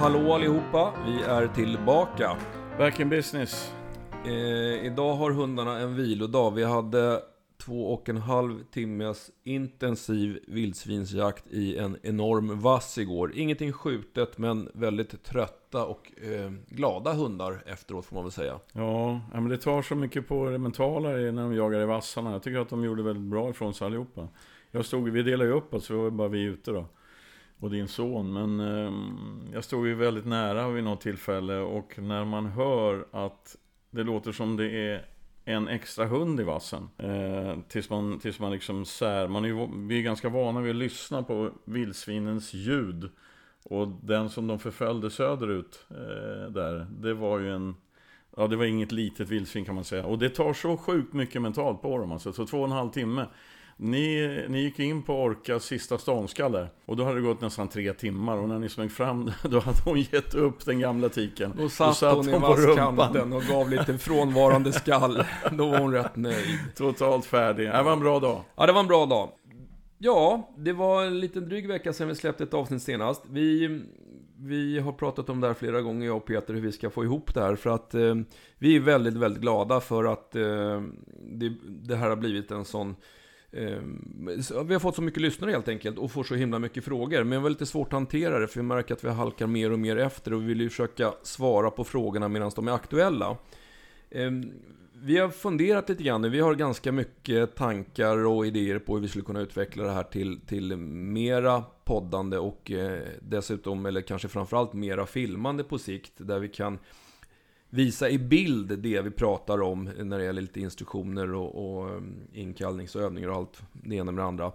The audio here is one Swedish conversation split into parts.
Hallå allihopa, vi är tillbaka. Back in business. Eh, idag har hundarna en vilodag. Vi hade två och en halv timmes intensiv vildsvinsjakt i en enorm vass igår. Ingenting skjutet, men väldigt trötta och eh, glada hundar efteråt får man väl säga. Ja, men det tar så mycket på det mentala när de jagar i vassarna. Jag tycker att de gjorde väldigt bra ifrån sig allihopa. Jag stod, vi delade ju upp oss, så var bara vi ute då. Och din son. Men eh, jag stod ju väldigt nära vid något tillfälle och när man hör att det låter som det är en extra hund i vassen. Eh, tills man, tills man liksom sär. Man är ju, vi är ganska vana vid att lyssna på vildsvinens ljud. Och den som de förföljde söderut eh, där, det var ju en... Ja, det var inget litet vildsvin kan man säga. Och det tar så sjukt mycket mentalt på dem alltså. Så två och en halv timme. Ni, ni gick in på Orkas sista ståndskall där. Och då hade det gått nästan tre timmar. Och när ni smög fram, då hade hon gett upp den gamla tiken. Då satt, satt hon, hon i vasskanten och gav lite frånvarande skall. Då var hon rätt nöjd. Totalt färdig. Det var en bra dag. Ja, det var en bra dag. Ja, det var en liten dryg vecka sedan vi släppte ett avsnitt senast. Vi, vi har pratat om det här flera gånger, jag och Peter, hur vi ska få ihop det här. För att eh, vi är väldigt, väldigt glada för att eh, det, det här har blivit en sån Ehm, vi har fått så mycket lyssnare helt enkelt och får så himla mycket frågor. Men det var lite svårt att hantera det för vi märker att vi halkar mer och mer efter och vi vill ju försöka svara på frågorna medan de är aktuella. Ehm, vi har funderat lite grann vi har ganska mycket tankar och idéer på hur vi skulle kunna utveckla det här till, till mera poddande och eh, dessutom, eller kanske framförallt mera filmande på sikt där vi kan visa i bild det vi pratar om när det gäller lite instruktioner och, och um, inkallningsövningar och allt det ena med det andra.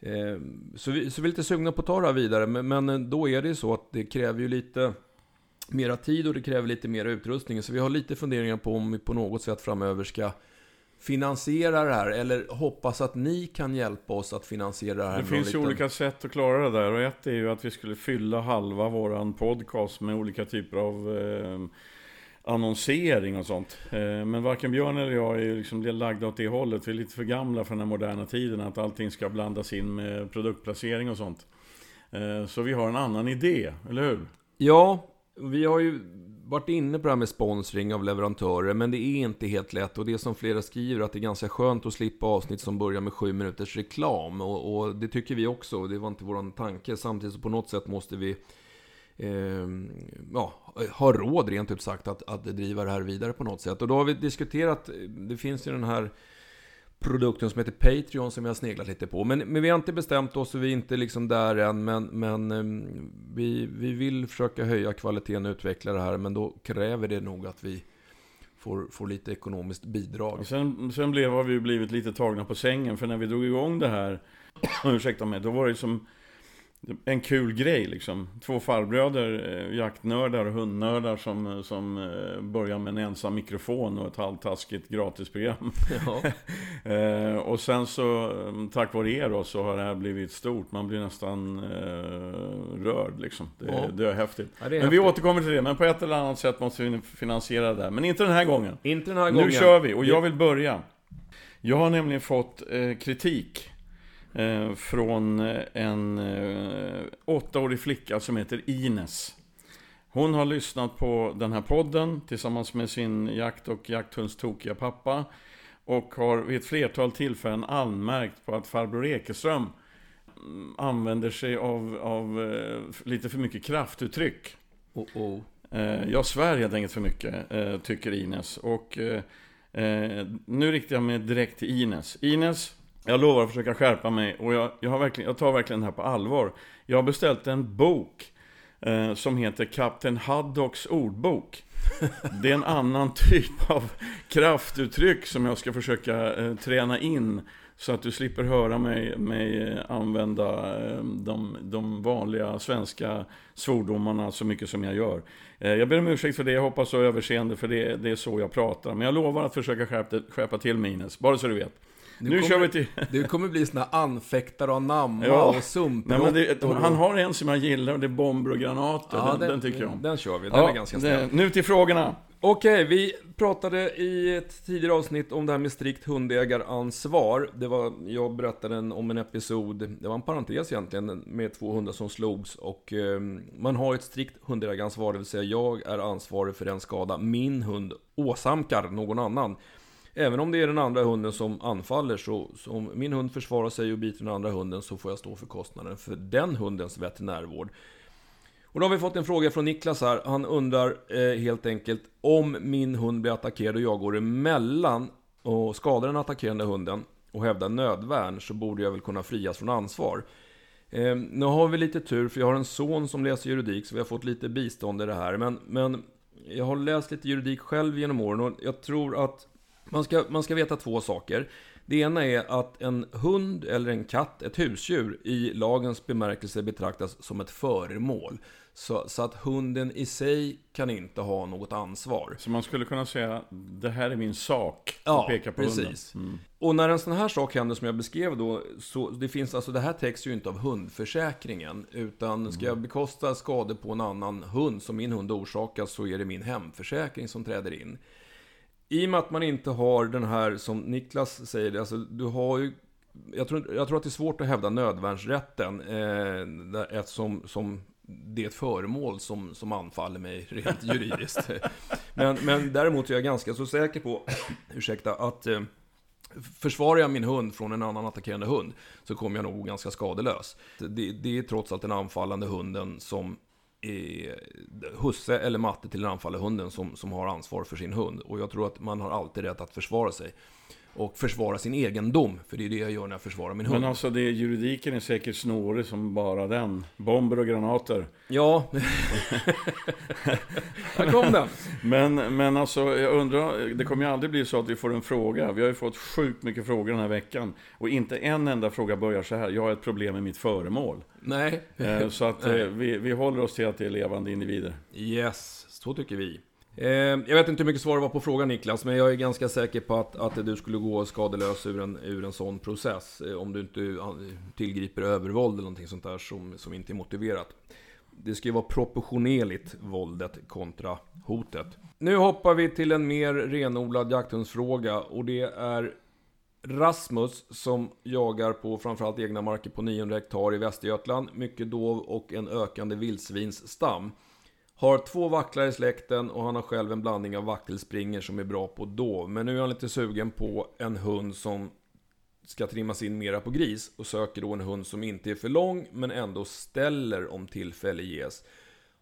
Eh, så, vi, så vi är lite sugna på att ta det här vidare, men, men då är det ju så att det kräver ju lite mera tid och det kräver lite mer utrustning. Så vi har lite funderingar på om vi på något sätt framöver ska finansiera det här eller hoppas att ni kan hjälpa oss att finansiera det här. Det finns ju liten... olika sätt att klara det där och ett är ju att vi skulle fylla halva våran podcast med olika typer av eh, annonsering och sånt. Eh, men varken Björn eller jag är liksom lagda åt det hållet. Vi är lite för gamla för den här moderna tiden. Att allting ska blandas in med produktplacering och sånt. Eh, så vi har en annan idé, eller hur? Ja, vi har ju varit inne på det här med sponsring av leverantörer, men det är inte helt lätt. Och det är som flera skriver, att det är ganska skönt att slippa avsnitt som börjar med sju minuters reklam. Och, och det tycker vi också, det var inte vår tanke. Samtidigt så på något sätt måste vi eh, ja, har råd rent ut sagt att, att driva det här vidare på något sätt. Och då har vi diskuterat, det finns ju den här produkten som heter Patreon som vi har sneglat lite på. Men, men vi har inte bestämt oss och vi är inte liksom där än. Men, men ehm, vi, vi vill försöka höja kvaliteten och utveckla det här. Men då kräver det nog att vi får, får lite ekonomiskt bidrag. Och sen, sen blev, har vi blivit lite tagna på sängen. För när vi drog igång det här, ursäkta mig, då var det som en kul grej liksom. Två farbröder, eh, jaktnördar och hundnördar som, som eh, börjar med en ensam mikrofon och ett halvtaskigt gratisprogram. Ja. eh, och sen så, tack vare er då, så har det här blivit stort. Man blir nästan eh, rörd liksom. Det, ja. det är häftigt. Ja, det är men häftigt. vi återkommer till det. Men på ett eller annat sätt måste vi finansiera det här. Men inte den här gången. Inte den här gången. Nu kör vi, och jag vill börja. Jag har nämligen fått eh, kritik Eh, från eh, en eh, åttaårig flicka som heter Ines. Hon har lyssnat på den här podden tillsammans med sin jakt och jakthundstokiga pappa. Och har vid ett flertal tillfällen anmärkt på att farbror Ekeström mm, använder sig av, av eh, lite för mycket kraftuttryck. Oh -oh. Eh, jag svär helt enkelt för mycket, eh, tycker Ines. Och nu riktar jag mig direkt till Ines. Ines, jag lovar att försöka skärpa mig och jag, jag, har verkligen, jag tar verkligen det här på allvar. Jag har beställt en bok eh, som heter Kapten Haddocks ordbok. Det är en annan typ av kraftuttryck som jag ska försöka eh, träna in. Så att du slipper höra mig, mig eh, använda eh, de, de, vanliga svenska svordomarna så mycket som jag gör. Eh, jag ber om ursäkt för det, jag hoppas så överseende för det, det är så jag pratar. Men jag lovar att försöka skärpa, skärpa till minus, bara så du vet. Nu, nu kommer, kör vi till... Du kommer bli sån här anfäktare av namma ja. och sumpråttor. Och... Han har en som jag gillar och det är bomber och granater. Ja, den, den, tycker jag om. Den kör vi, den ja, är ganska snäll. Nu till frågorna. Okej, vi pratade i ett tidigare avsnitt om det här med strikt hundägaransvar. Det var, jag berättade en, om en episod, det var en parentes egentligen, med två hundar som slogs. Och eh, man har ett strikt hundägaransvar, det vill säga jag är ansvarig för den skada min hund åsamkar någon annan. Även om det är den andra hunden som anfaller, så, så om min hund försvarar sig och biter den andra hunden så får jag stå för kostnaden för den hundens veterinärvård. Och då har vi fått en fråga från Niklas här. Han undrar eh, helt enkelt om min hund blir attackerad och jag går emellan och skadar den attackerande hunden och hävdar nödvärn så borde jag väl kunna frias från ansvar. Eh, nu har vi lite tur för jag har en son som läser juridik så vi har fått lite bistånd i det här. Men, men jag har läst lite juridik själv genom åren och jag tror att man ska, man ska veta två saker. Det ena är att en hund eller en katt, ett husdjur, i lagens bemärkelse betraktas som ett föremål. Så, så, att hunden i sig kan inte ha något ansvar. Så man skulle kunna säga, det här är min sak, ja, och peka på precis. hunden. Mm. Och när en sån här sak händer som jag beskrev då, så det finns alltså, det här täcks ju inte av hundförsäkringen. Utan ska jag bekosta skador på en annan hund som min hund orsakas så är det min hemförsäkring som träder in. I och med att man inte har den här, som Niklas säger, alltså du har ju jag tror, jag tror att det är svårt att hävda nödvärnsrätten eh, eftersom som det är ett föremål som, som anfaller mig rent juridiskt. men, men däremot är jag ganska så säker på, ursäkta, att eh, försvarar jag min hund från en annan attackerande hund så kommer jag nog ganska skadelös. Det, det är trots allt den anfallande hunden som eh, husse eller matte till den anfallande hunden som, som har ansvar för sin hund. Och jag tror att man har alltid rätt att försvara sig och försvara sin egendom. För det är det jag gör när jag försvarar min hund. Men alltså, det, juridiken är säkert snårig som bara den. Bomber och granater. Ja, där kom den. Men, men alltså, jag undrar, det kommer ju aldrig bli så att vi får en fråga. Vi har ju fått sjukt mycket frågor den här veckan. Och inte en enda fråga börjar så här, jag har ett problem med mitt föremål. Nej. Eh, så att Nej. Eh, vi, vi håller oss till att det är levande individer. Yes, så tycker vi. Eh, jag vet inte hur mycket svar det var på frågan Niklas, men jag är ganska säker på att, att du skulle gå skadelös ur en, ur en sån process. Eh, om du inte eh, tillgriper övervåld eller någonting sånt där som, som inte är motiverat. Det ska ju vara proportionerligt, våldet kontra hotet. Nu hoppar vi till en mer renodlad jakthundsfråga och det är Rasmus som jagar på framförallt egna marker på 900 hektar i Västergötland. Mycket dov och en ökande vildsvinsstam. Har två vacklar i släkten och han har själv en blandning av vaktelspringer som är bra på dov. Men nu är han lite sugen på en hund som ska trimmas in mera på gris och söker då en hund som inte är för lång men ändå ställer om tillfälle ges.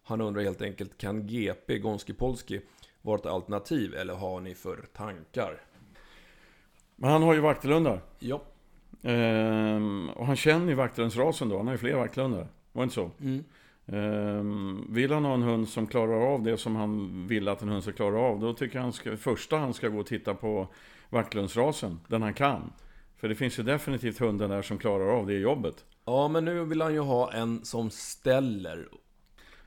Han undrar helt enkelt, kan GP, Gonski Polski, vara ett alternativ eller har ni för tankar? Men han har ju vaktelhundar. Ja. Ehm, och han känner ju vaktelhundsrasen då, han har ju fler vaktelhundar. Var det inte så? Mm. Um, vill han ha en hund som klarar av det som han vill att en hund ska klara av, då tycker jag han ska, första han ska gå och titta på vaktlundsrasen, den han kan. För det finns ju definitivt hundar där som klarar av det jobbet. Ja, men nu vill han ju ha en som ställer.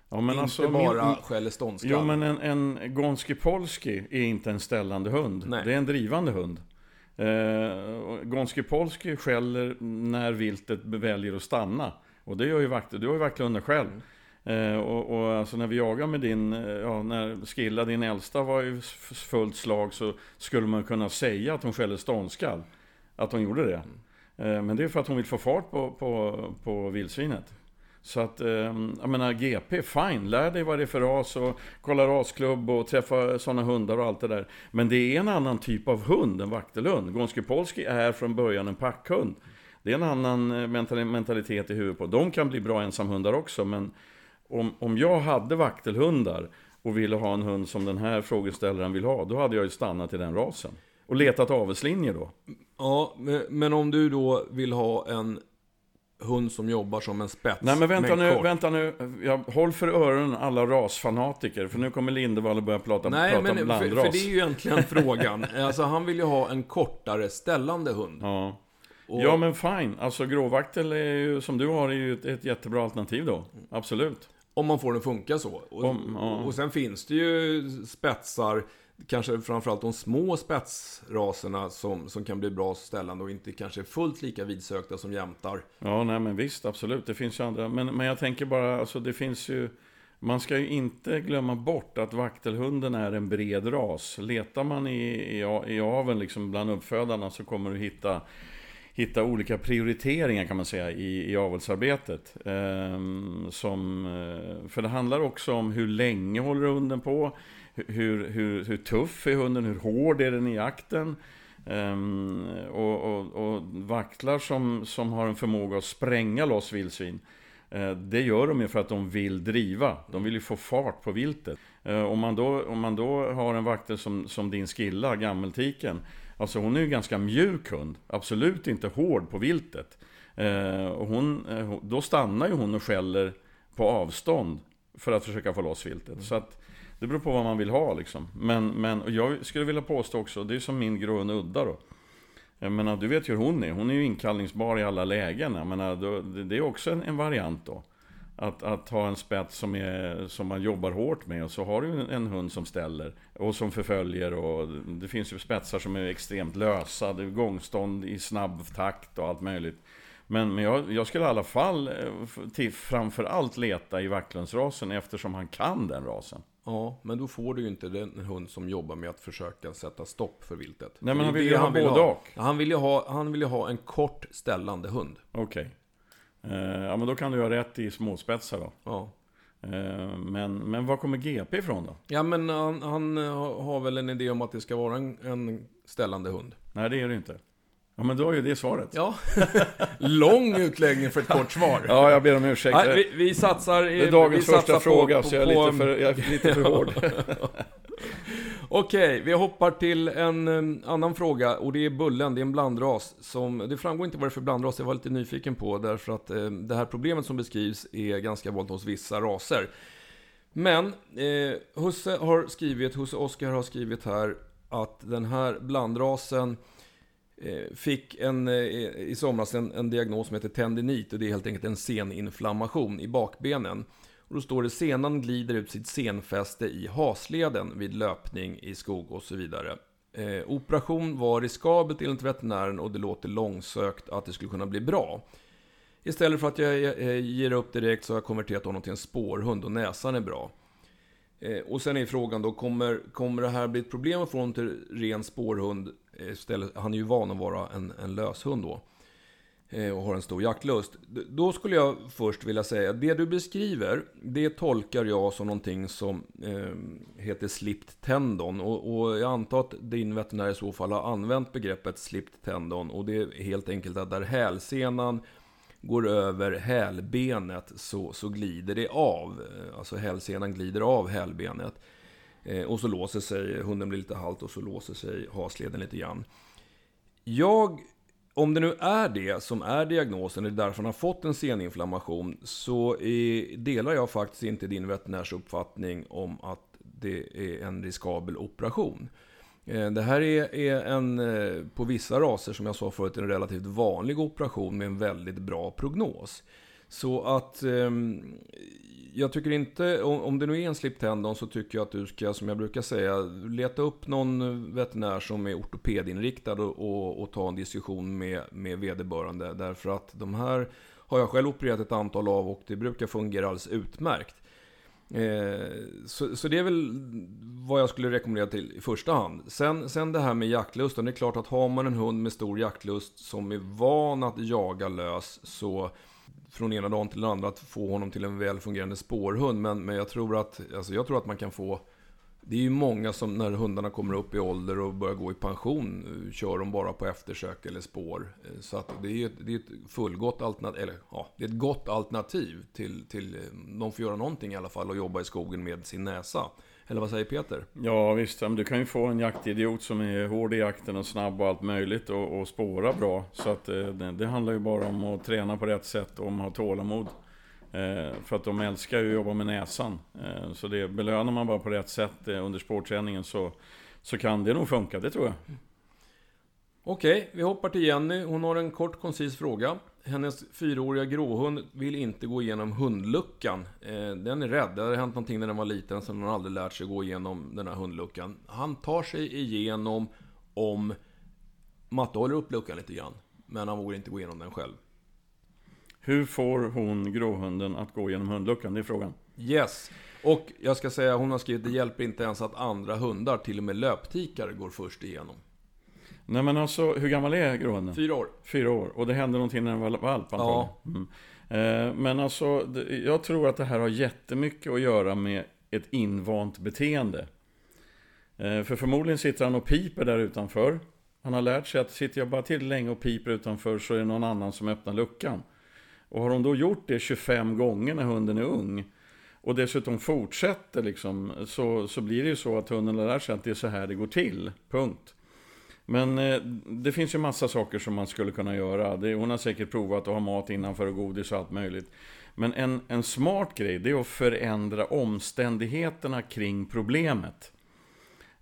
Ja, men inte alltså, bara min, skäller ståndskall. Jo, men en, en Gonski Polski är inte en ställande hund. Nej. Det är en drivande hund. Eh, Gonski Polski skäller när viltet väljer att stanna. Och det gör ju vakt, du har ju vakthundar själv. Mm. Eh, och, och alltså när vi jagar med din, eh, ja när Skilla, din äldsta, var i fullt slag så skulle man kunna säga att hon skällde ståndskall. Att hon gjorde det. Mm. Eh, men det är för att hon vill få fart på, på, på vildsvinet. Så att, eh, jag menar GP, fine, lär dig vad det är för ras och kolla rasklubb och träffa sådana hundar och allt det där. Men det är en annan typ av hund än vaktelhund. Gonski Polski är från början en packhund. Det är en annan eh, mentalitet i huvudet på. De kan bli bra ensamhundar också, men om, om jag hade vaktelhundar och ville ha en hund som den här frågeställaren vill ha, då hade jag ju stannat i den rasen. Och letat avelslinjer då. Ja, men om du då vill ha en hund som jobbar som en spets. Nej men vänta nu, kort. vänta nu. Jag, håll för öronen alla rasfanatiker. För nu kommer Lindevall och börja prata, Nej, prata men, om blandras. För, för det är ju egentligen frågan. Alltså han vill ju ha en kortare ställande hund. Ja. Och... Ja men fine, alltså gråvaktel är ju, som du har är ju ett, ett jättebra alternativ då. Absolut. Om man får den funka så. Och, Om, ja. och sen finns det ju spetsar, kanske framförallt de små spetsraserna som, som kan bli bra ställande och inte kanske fullt lika vidsökta som jämtar. Ja, nej men visst, absolut. Det finns ju andra. Men, men jag tänker bara, alltså det finns ju man ska ju inte glömma bort att vaktelhunden är en bred ras. Letar man i, i, i aveln liksom bland uppfödarna så kommer du hitta hitta olika prioriteringar kan man säga i, i avelsarbetet. Ehm, som, eh, för det handlar också om hur länge håller hunden på, hur, hur, hur tuff är hunden, hur hård är den i jakten. Ehm, och, och, och vaktlar som, som har en förmåga att spränga loss vildsvin, eh, det gör de ju för att de vill driva. De vill ju få fart på viltet. Eh, om, man då, om man då har en vaktel som, som din skilla, gammeltiken, Alltså hon är ju ganska mjuk hund, absolut inte hård på viltet. Eh, och hon, eh, då stannar ju hon och skäller på avstånd för att försöka få loss viltet. Mm. Så att det beror på vad man vill ha liksom. Men, men jag skulle vilja påstå också, det är som min grå udda då. Jag menar, du vet ju hur hon är. Hon är ju inkallningsbar i alla lägen. Jag menar, då, det är också en, en variant då. Att, att ha en spets som, är, som man jobbar hårt med och så har du en, en hund som ställer och som förföljer och det finns ju spetsar som är extremt lösa, det är gångstånd i snabb takt och allt möjligt. Men, men jag, jag skulle i alla fall eh, till, framförallt leta i Vacklundsrasen eftersom han kan den rasen. Ja, men då får du ju inte den hund som jobbar med att försöka sätta stopp för viltet. Nej, men han vill ju ha både och. Han vill ju ha, han vill ju ha en kort ställande hund. Okej. Okay. Eh, ja, men då kan du ha rätt i småspetsar då. Ja. Eh, men, men var kommer GP ifrån då? Ja, men han, han har väl en idé om att det ska vara en, en ställande hund. Nej, det är det inte. Ja, men då är ju det svaret. Ja. Lång utläggning för ett kort svar. Ja, jag ber om ursäkt. Nej, vi, vi satsar... Det är dagens första på, fråga, på, så jag är lite för, jag är lite för hård. Okej, vi hoppar till en um, annan fråga och det är Bullen, det är en blandras. Som, det framgår inte vad det är för blandras, jag var lite nyfiken på därför att um, det här problemet som beskrivs är ganska vanligt hos vissa raser. Men eh, Husse har skrivit, Husse Oskar har skrivit här att den här blandrasen eh, Eh, fick en, eh, i somras en, en diagnos som heter tendinit och det är helt enkelt en seninflammation i bakbenen. Och då står det senan glider ut sitt senfäste i hasleden vid löpning i skog och så vidare. Eh, operation var riskabelt enligt veterinären och det låter långsökt att det skulle kunna bli bra. Istället för att jag, ger upp direkt så har jag konverterat honom till en spårhund och näsan är bra. Eh, och sen är frågan då, kommer, kommer det här bli ett problem att få honom till ren spårhund? Eh, istället, han är ju van att vara en, en löshund då. Eh, och har en stor jaktlust. Då skulle jag först vilja säga, det du beskriver, det tolkar jag som någonting som eh, heter slipt tendon. Och, och, jag antar att din veterinär i så fall har använt begreppet slipt tendon. Och det är helt enkelt att där hälsenan går över hälbenet så, så glider det av. Alltså hälsenan glider av hälbenet. Eh, och så låser sig, hunden blir lite halt och så låser sig hasleden lite grann. Jag om det nu är det som är diagnosen, det är därför han har fått en seninflammation, så delar jag faktiskt inte din veterinärs uppfattning om att det är en riskabel operation. Eh, det här är, en, eh, på vissa raser, som jag sa förut, en relativt vanlig operation med en väldigt bra prognos. Så att eh, jag tycker inte, om det nu är en slip tendon så tycker jag att du ska, som jag brukar säga, leta upp någon veterinär som är ortopedinriktad och, och, och ta en diskussion med, med vederbörande. Därför att de här har jag själv opererat ett antal av och det brukar fungera alldeles utmärkt. Eh, så, så, det är väl vad jag skulle rekommendera till i första hand. Sen, sen det här med jaktlusten. Det är klart att har man en hund med stor jaktlust som är van att jaga lös så från ena dagen till den andra att få honom till en väl fungerande spårhund. Men, men jag, tror att, alltså jag tror att man kan få... Det är ju många som när hundarna kommer upp i ålder och börjar gå i pension eh, kör de bara på eftersök eller spår. Eh, så att det är ett, det är ett fullgott alternativ, eller ja, det är ett gott alternativ till, till eh, de får göra någonting i alla fall och jobba i skogen med sin näsa. Eller vad säger Peter? Ja visst, du kan ju få en jaktidiot som är hård i jakten och snabb och allt möjligt och, och spåra bra. Så att eh, det, det, handlar ju bara om att träna på rätt sätt och om att ha tålamod. Eh, för att de älskar ju att jobba med näsan. Eh, så det belönar man bara på rätt sätt under spårträningen så, så kan det nog funka, det tror jag. Okej, vi hoppar till Jenny. Hon har en kort koncis fråga. Hennes fyraåriga gråhund vill inte gå igenom hundluckan. Eh, den är rädd. Det hade hänt någonting när den var liten så hon har aldrig lärt sig gå igenom den här hundluckan. Han tar sig igenom om Matte håller upp luckan lite grann. Men han vågar inte gå igenom den själv. Hur får hon gråhunden att gå genom hundluckan? Det är frågan. Yes. Och jag ska säga, hon har skrivit, det hjälper inte ens att andra hundar, till och med löptikar, går först igenom. Nej men alltså, hur gammal är gråhunden? Fyra år. Fyra år. Och det hände någonting när den var valp antagligen? Ja. Mm. Eh, Men alltså, jag tror att det här har jättemycket att göra med ett invant beteende. Eh, För förmodligen sitter han och piper där utanför. Han har lärt sig att sitter jag bara till länge och piper utanför så är det någon annan som öppnar luckan. Och har hon då gjort det 25 gånger när hunden är ung och dessutom fortsätter liksom, så, så blir det ju så att hunden lär sig att det är så här det går till. Punkt. Men eh, det finns ju massa saker som man skulle kunna göra. Det, hon har säkert provat att ha mat innanför och godis och allt möjligt. Men en, en smart grej, det är att förändra omständigheterna kring problemet.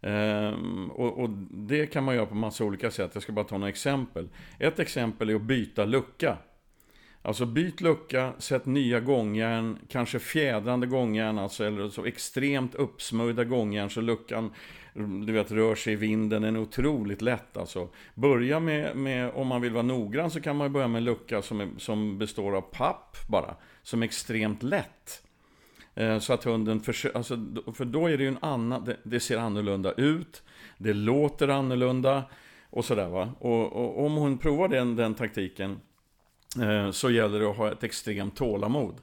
Ehm, och, och det kan man göra på massa olika sätt. Jag ska bara ta några exempel. Ett exempel är att byta lucka. Alltså byt lucka, sätt nya gångjärn, kanske fjädrande gångjärn, alltså, eller så extremt uppsmörjda gångjärn så luckan du vet, rör sig i vinden. Den är otroligt lätt alltså. Börja med, med, om man vill vara noggrann så kan man börja med en lucka som, är, som består av papp bara, som är extremt lätt. Eh, så att hunden försöker, alltså, för då är det ju en annan, det, det ser annorlunda ut, det låter annorlunda och sådär va. Och, och om hon provar den, den taktiken eh, så gäller det att ha ett extremt tålamod.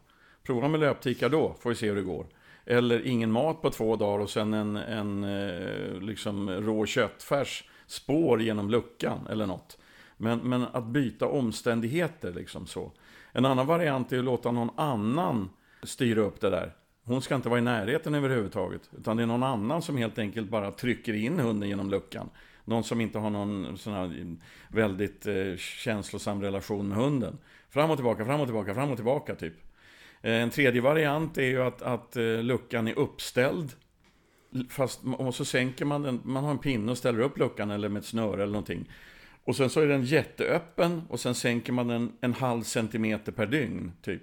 Prova med löptikar då, får vi se hur det går. Eller ingen mat på två dagar och sen en, en eh, liksom rå köttfärs spår genom luckan eller något. Men, men att byta omständigheter liksom så. En annan variant är att låta någon annan styra upp det där. Hon ska inte vara i närheten överhuvudtaget. Utan det är någon annan som helt enkelt bara trycker in hunden genom luckan. Någon som inte har någon sån här väldigt eh, känslosam relation med hunden. Fram och tillbaka, fram och tillbaka, fram och tillbaka typ. Eh, en tredje variant är ju att, att eh, luckan är uppställd. Fast, och så sänker man den, man har en pinne och ställer upp luckan eller med ett snöre eller någonting. Och sen så är den jätteöppen och sen sänker man den en halv centimeter per dygn, typ.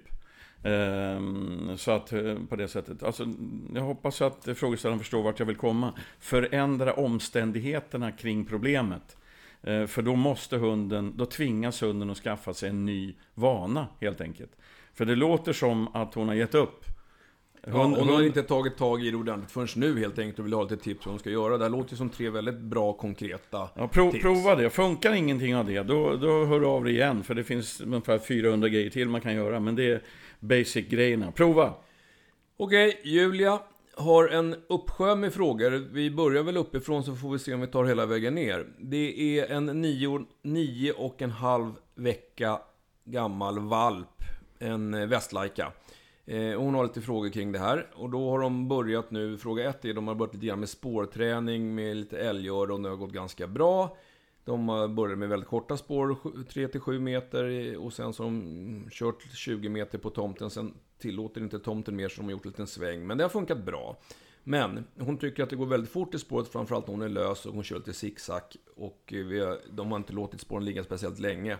Ehm, så att eh, på det sättet. Alltså, jag hoppas att frågeställaren förstår vart jag vill komma. Förändra omständigheterna kring problemet. För då måste hunden, då tvingas hunden att skaffa sig en ny vana helt enkelt. För det låter som att hon har gett upp. Ja, Hund- hon har inte tagit tag i det ordentligt förrän nu helt enkelt och vill ha lite tips vad hon ska göra. Det här låter ju som tre väldigt bra konkreta Ja, prov, tips. prova det. Funkar ingenting av det, då, då hör du av dig igen. För det finns ungefär 400 grejer till man kan göra. Men det är basic-grejerna. Prova! Okej, Julia har en uppsjö med frågor. Vi börjar väl uppifrån så får vi se om vi tar hela vägen ner. Det är en nio, nio och en halv vecka gammal valp. En eh, västlajka. Eh, hon har lite frågor kring det här. Och då har de börjat nu, fråga ett är de har börjat lite grann med spårträning med lite älgöra och det har gått ganska bra. De har börjat med väldigt korta spår, 3-7 meter eh, och sen så har de mm, kört 20 meter på tomten. Sen tillåter inte tomten mer så de har gjort en liten sväng. Men det har funkat bra. Men hon tycker att det går väldigt fort i spåret, framförallt när hon är lös och hon kör lite zigzag. Och eh, vi har, de har inte låtit spåren ligga speciellt länge.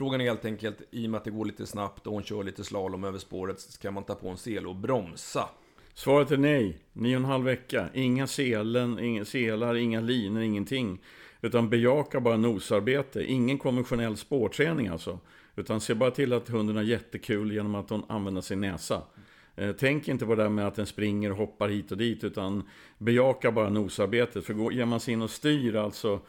Frågan är helt enkelt, i och med att det går lite snabbt och hon kör lite slalom över spåret, ska man ta på en sele och bromsa? Svaret är nej. Nio och en halv vecka. Inga selen, inga selar, inga linor, ingenting. Utan bejaka bara nosarbete. Ingen konventionell spårträning alltså. Utan se bara till att hunden har jättekul genom att hon använder sin näsa. Eh, tänk inte på det där med att den springer och hoppar hit och dit. Utan bejaka bara nosarbetet. För går- ger man sig in och styr alltså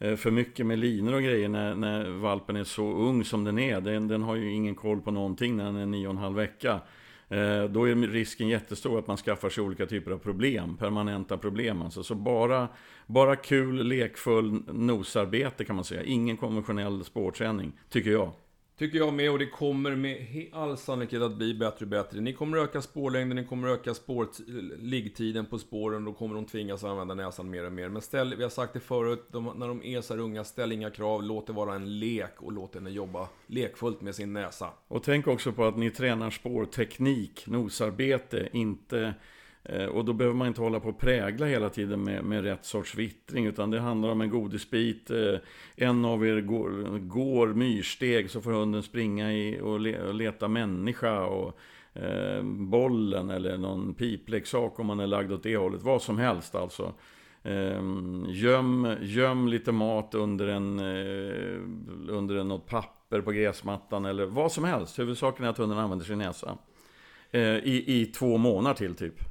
Eh, för mycket med linor och grejer när, när valpen är så ung som den är. Den, den har ju ingen koll på någonting när den är nio och en halv vecka. Eh, då är risken jättestor att man skaffar sig olika typer av problem, permanenta problem. Alltså. Så bara, bara kul, lekfull nosarbete kan man säga. Ingen konventionell spårträning, tycker jag. Tycker jag med och det kommer med all sannolikhet att bli bättre och bättre. Ni kommer öka spårlängden, ni kommer öka spår, liggtiden på spåren. Då kommer de tvingas använda näsan mer och mer. Men ställ, vi har sagt det förut, de, när de är så här unga, ställ inga krav. Låt det vara en lek och låt henne jobba lekfullt med sin näsa. Och tänk också på att ni tränar spårteknik, nosarbete, inte... Eh, och då behöver man inte hålla på och prägla hela tiden med, med rätt sorts vittring. Utan det handlar om en godisbit. Eh, en av er går, går myrsteg så får hunden springa i och, le, och leta människa. Och eh, bollen eller någon pipleksak om man är lagd åt det hållet. Vad som helst alltså. Eh, göm, göm lite mat under en, eh, under en, något papper papper på gräsmattan eller vad som helst. Huvudsaken är att hunden använder sin näsa. Eh, i, I två månader till typ.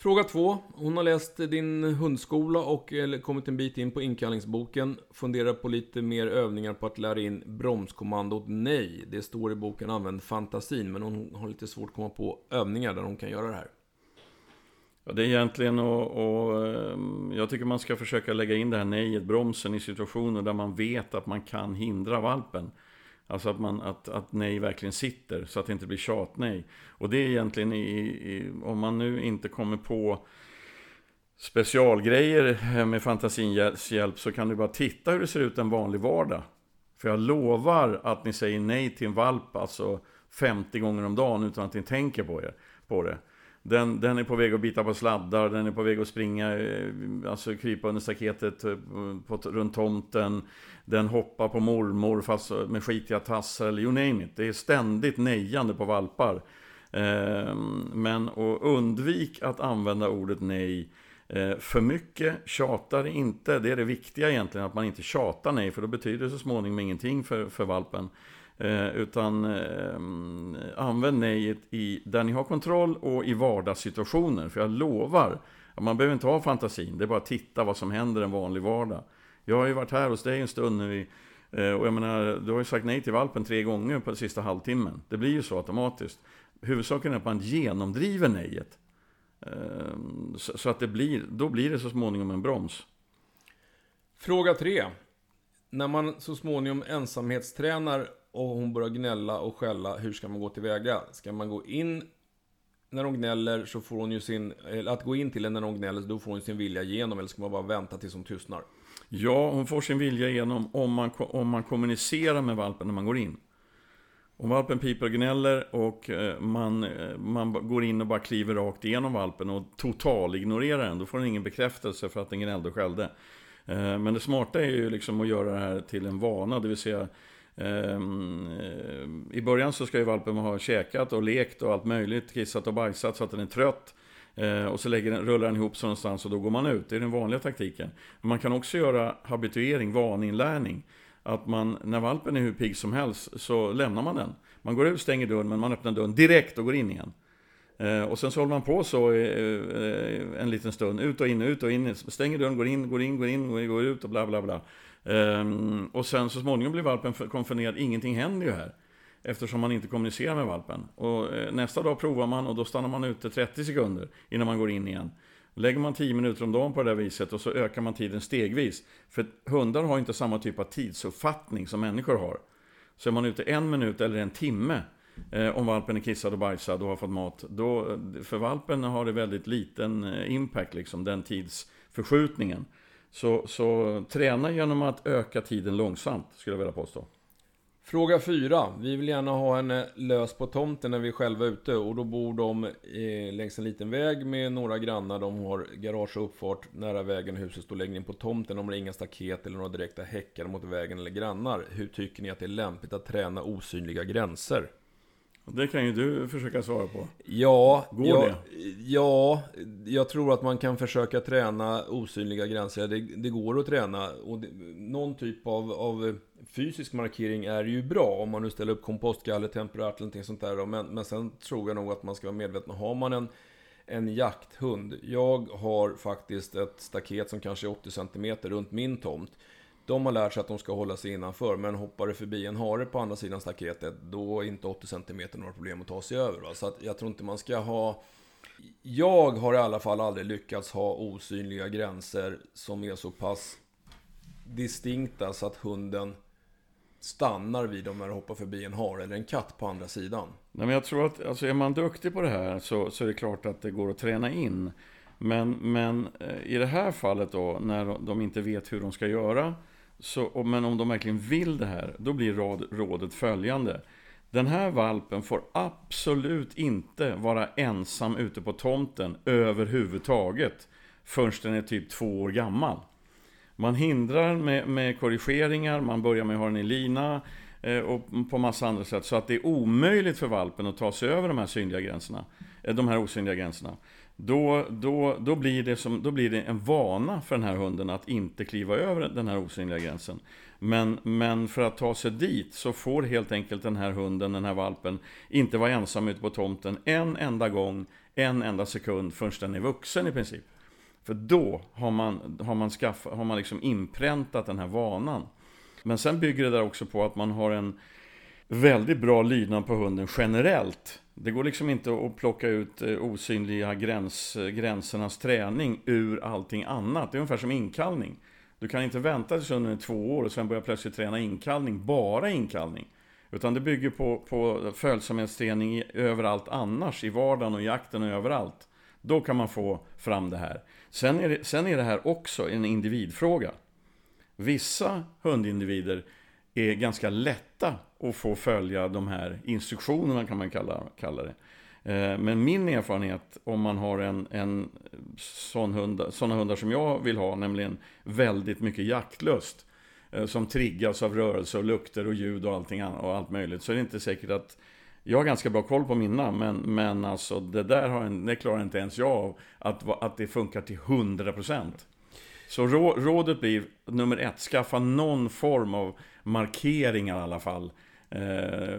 Fråga två. Hon har läst din hundskola och kommit en bit in på inkallningsboken. Funderar på lite mer övningar på att lära in bromskommandot nej. Det står i boken använd fantasin, men hon har lite svårt att komma på övningar där hon kan göra det här. Ja, det är egentligen och, ehm, och jag tycker man ska försöka lägga in det här nejet, bromsen i situationer där man vet att man kan hindra valpen. Alltså att, man, att, att nej verkligen sitter så att det inte blir tjatnej. Och det är egentligen i, i, om man nu inte kommer på specialgrejer med fantasins hjälp så kan du bara titta hur det ser ut en vanlig vardag. För jag lovar att ni säger nej till en valp alltså 50 gånger om dagen utan att ni tänker på, er, på det. Den, den är på väg att bita på sladdar, den är på väg att springa, eh, alltså krypa under staketet eh, på, på, runt tomten. Den hoppar på mormor fast med skitiga tassar eller you name it. Det är ständigt nejande på valpar. Ehm, men och undvik att använda ordet nej eh, för mycket. Tjatar inte. Det är det viktiga egentligen, att man inte tjatar nej. För då betyder det så småningom ingenting för, för valpen. Eh, utan eh, använd nejet i, där ni har kontroll och i vardagssituationer. För jag lovar, man behöver inte ha fantasin. Det är bara att titta vad som händer en vanlig vardag. Jag har ju varit här hos dig en stund nu i, eh, och jag menar, du har ju sagt nej till valpen tre gånger på den sista halvtimmen. Det blir ju så automatiskt. Huvudsaken är att man genomdriver nejet. Ehm, så att det blir, då blir det så småningom en broms. Fråga tre. När man så småningom ensamhetstränar och hon börjar gnälla och skälla, hur ska man gå tillväga? Ska man gå in när hon gnäller så får hon ju sin, eller att gå in till henne när hon gnäller, då får hon sin vilja igenom, eller ska man bara vänta tills hon tystnar? Ja, hon får sin vilja igenom om man, om man kommunicerar med valpen när man går in. Om valpen piper och gnäller och eh, man, eh, man går in och bara kliver rakt igenom valpen och totalignorerar den, då får den ingen bekräftelse för att den gnällde och skällde. Eh, men det smarta är ju liksom att göra det här till en vana, det vill säga ehm, I början så ska ju valpen ha käkat och lekt och allt möjligt, kissat och bajsat så att den är trött. Eh, och så lägger den, rullar den ihop sig någonstans och då går man ut. Det är den vanliga taktiken. Men Man kan också göra habituering, vaninlärning. Att man, när valpen är hur pigg som helst, så lämnar man den. Man går ut, stänger dörren, men man öppnar dörren direkt och går in igen. Eh, och sen så håller man på så eh, en liten stund, ut och in, ut och in, stänger dörren, går in, går in, går in, går ut och bla bla bla. Ehm, och sen så småningom blir valpen konfunderad, ingenting händer ju här. Eftersom man inte kommunicerar med valpen. Och eh, nästa dag provar man och då stannar man ute 30 sekunder innan man går in igen. Lägger man 10 minuter om dagen på det där viset och så ökar man tiden stegvis. För hundar har inte samma typ av tidsuppfattning som människor har. Så är man ute en minut eller en timme eh, om valpen är kissad och bajsad och har fått mat. Då, eh, för valpen har det väldigt liten impact, liksom, den tidsförskjutningen. Så, så träna genom att öka tiden långsamt, skulle jag vilja påstå. Fråga 4. Vi vill gärna ha henne lös på tomten när vi är själva ute och då bor de eh, längs en liten väg med några grannar. De har garage och uppfart nära vägen och huset står längre in på tomten. De har inga staket eller några direkta häckar mot vägen eller grannar. Hur tycker ni att det är lämpligt att träna osynliga gränser? Det kan ju du försöka svara på. Ja, Går ja, det? Ja, jag tror att man kan försöka träna osynliga gränser. Det, det går att träna. Och det, någon typ av, av, fysisk markering är ju bra. Om man nu ställer upp kompostgaller, temperat eller någonting sånt där. Men, men sen tror jag nog att man ska vara medveten. Har man en, en jakthund. Jag har faktiskt ett staket som kanske är 80 cm runt min tomt. De har lärt sig att de ska hålla sig innanför, men hoppar det förbi en hare på andra sidan staketet, då är inte 80 cm några problem att ta sig över. Va? Så att jag tror inte man ska ha... Jag har i alla fall aldrig lyckats ha osynliga gränser som är så pass distinkta så att hunden stannar vid dem när de hoppar förbi en hare eller en katt på andra sidan. Nej, men jag tror att alltså, är man duktig på det här så, så är det klart att det går att träna in. Men, men eh, i det här fallet då, när de inte vet hur de ska göra, så, men om de verkligen vill det här, då blir råd, rådet följande. Den här valpen får absolut inte vara ensam ute på tomten överhuvudtaget förrän den är typ två år gammal. Man hindrar med, med korrigeringar, man börjar med att ha den i lina eh, och på massa andra sätt så att det är omöjligt för valpen att ta sig över de här synliga gränserna, eh, de här osynliga gränserna. Då, då, då, blir det som, då blir det en vana för den här hunden att inte kliva över den här osynliga gränsen. Men, men för att ta sig dit så får helt enkelt den här hunden, den här valpen, inte vara ensam ute på tomten en enda gång, en enda sekund förrän den är vuxen i princip. För då har man, har man, skaffa, har man liksom inpräntat den här vanan. Men sen bygger det där också på att man har en väldigt bra lydnad på hunden generellt. Det går liksom inte att plocka ut eh, osynliga gräns, eh, gränsernas träning ur allting annat. Det är ungefär som inkallning. Du kan inte vänta tills hunden är två år och sen börja plötsligt träna inkallning, bara inkallning. Utan det bygger på, på följsamhetsträning överallt annars, i vardagen och jakten och överallt. Då kan man få fram det här. Sen är det, sen är det här också en individfråga. Vissa hundindivider är ganska lätta att få följa de här instruktionerna kan man kalla, kalla det. Eh, men min erfarenhet om man har en, en sån hund, sådana hundar som jag vill ha, nämligen väldigt mycket jaktlust, eh, som triggas av rörelse och lukter och ljud och allting och allt möjligt, så är det inte säkert att jag har ganska bra koll på mina, men, men alltså det där har en, det klarar inte ens jag av, att, att det funkar till 100%. Så rådet blir nummer ett, skaffa någon form av markeringar i alla fall eh,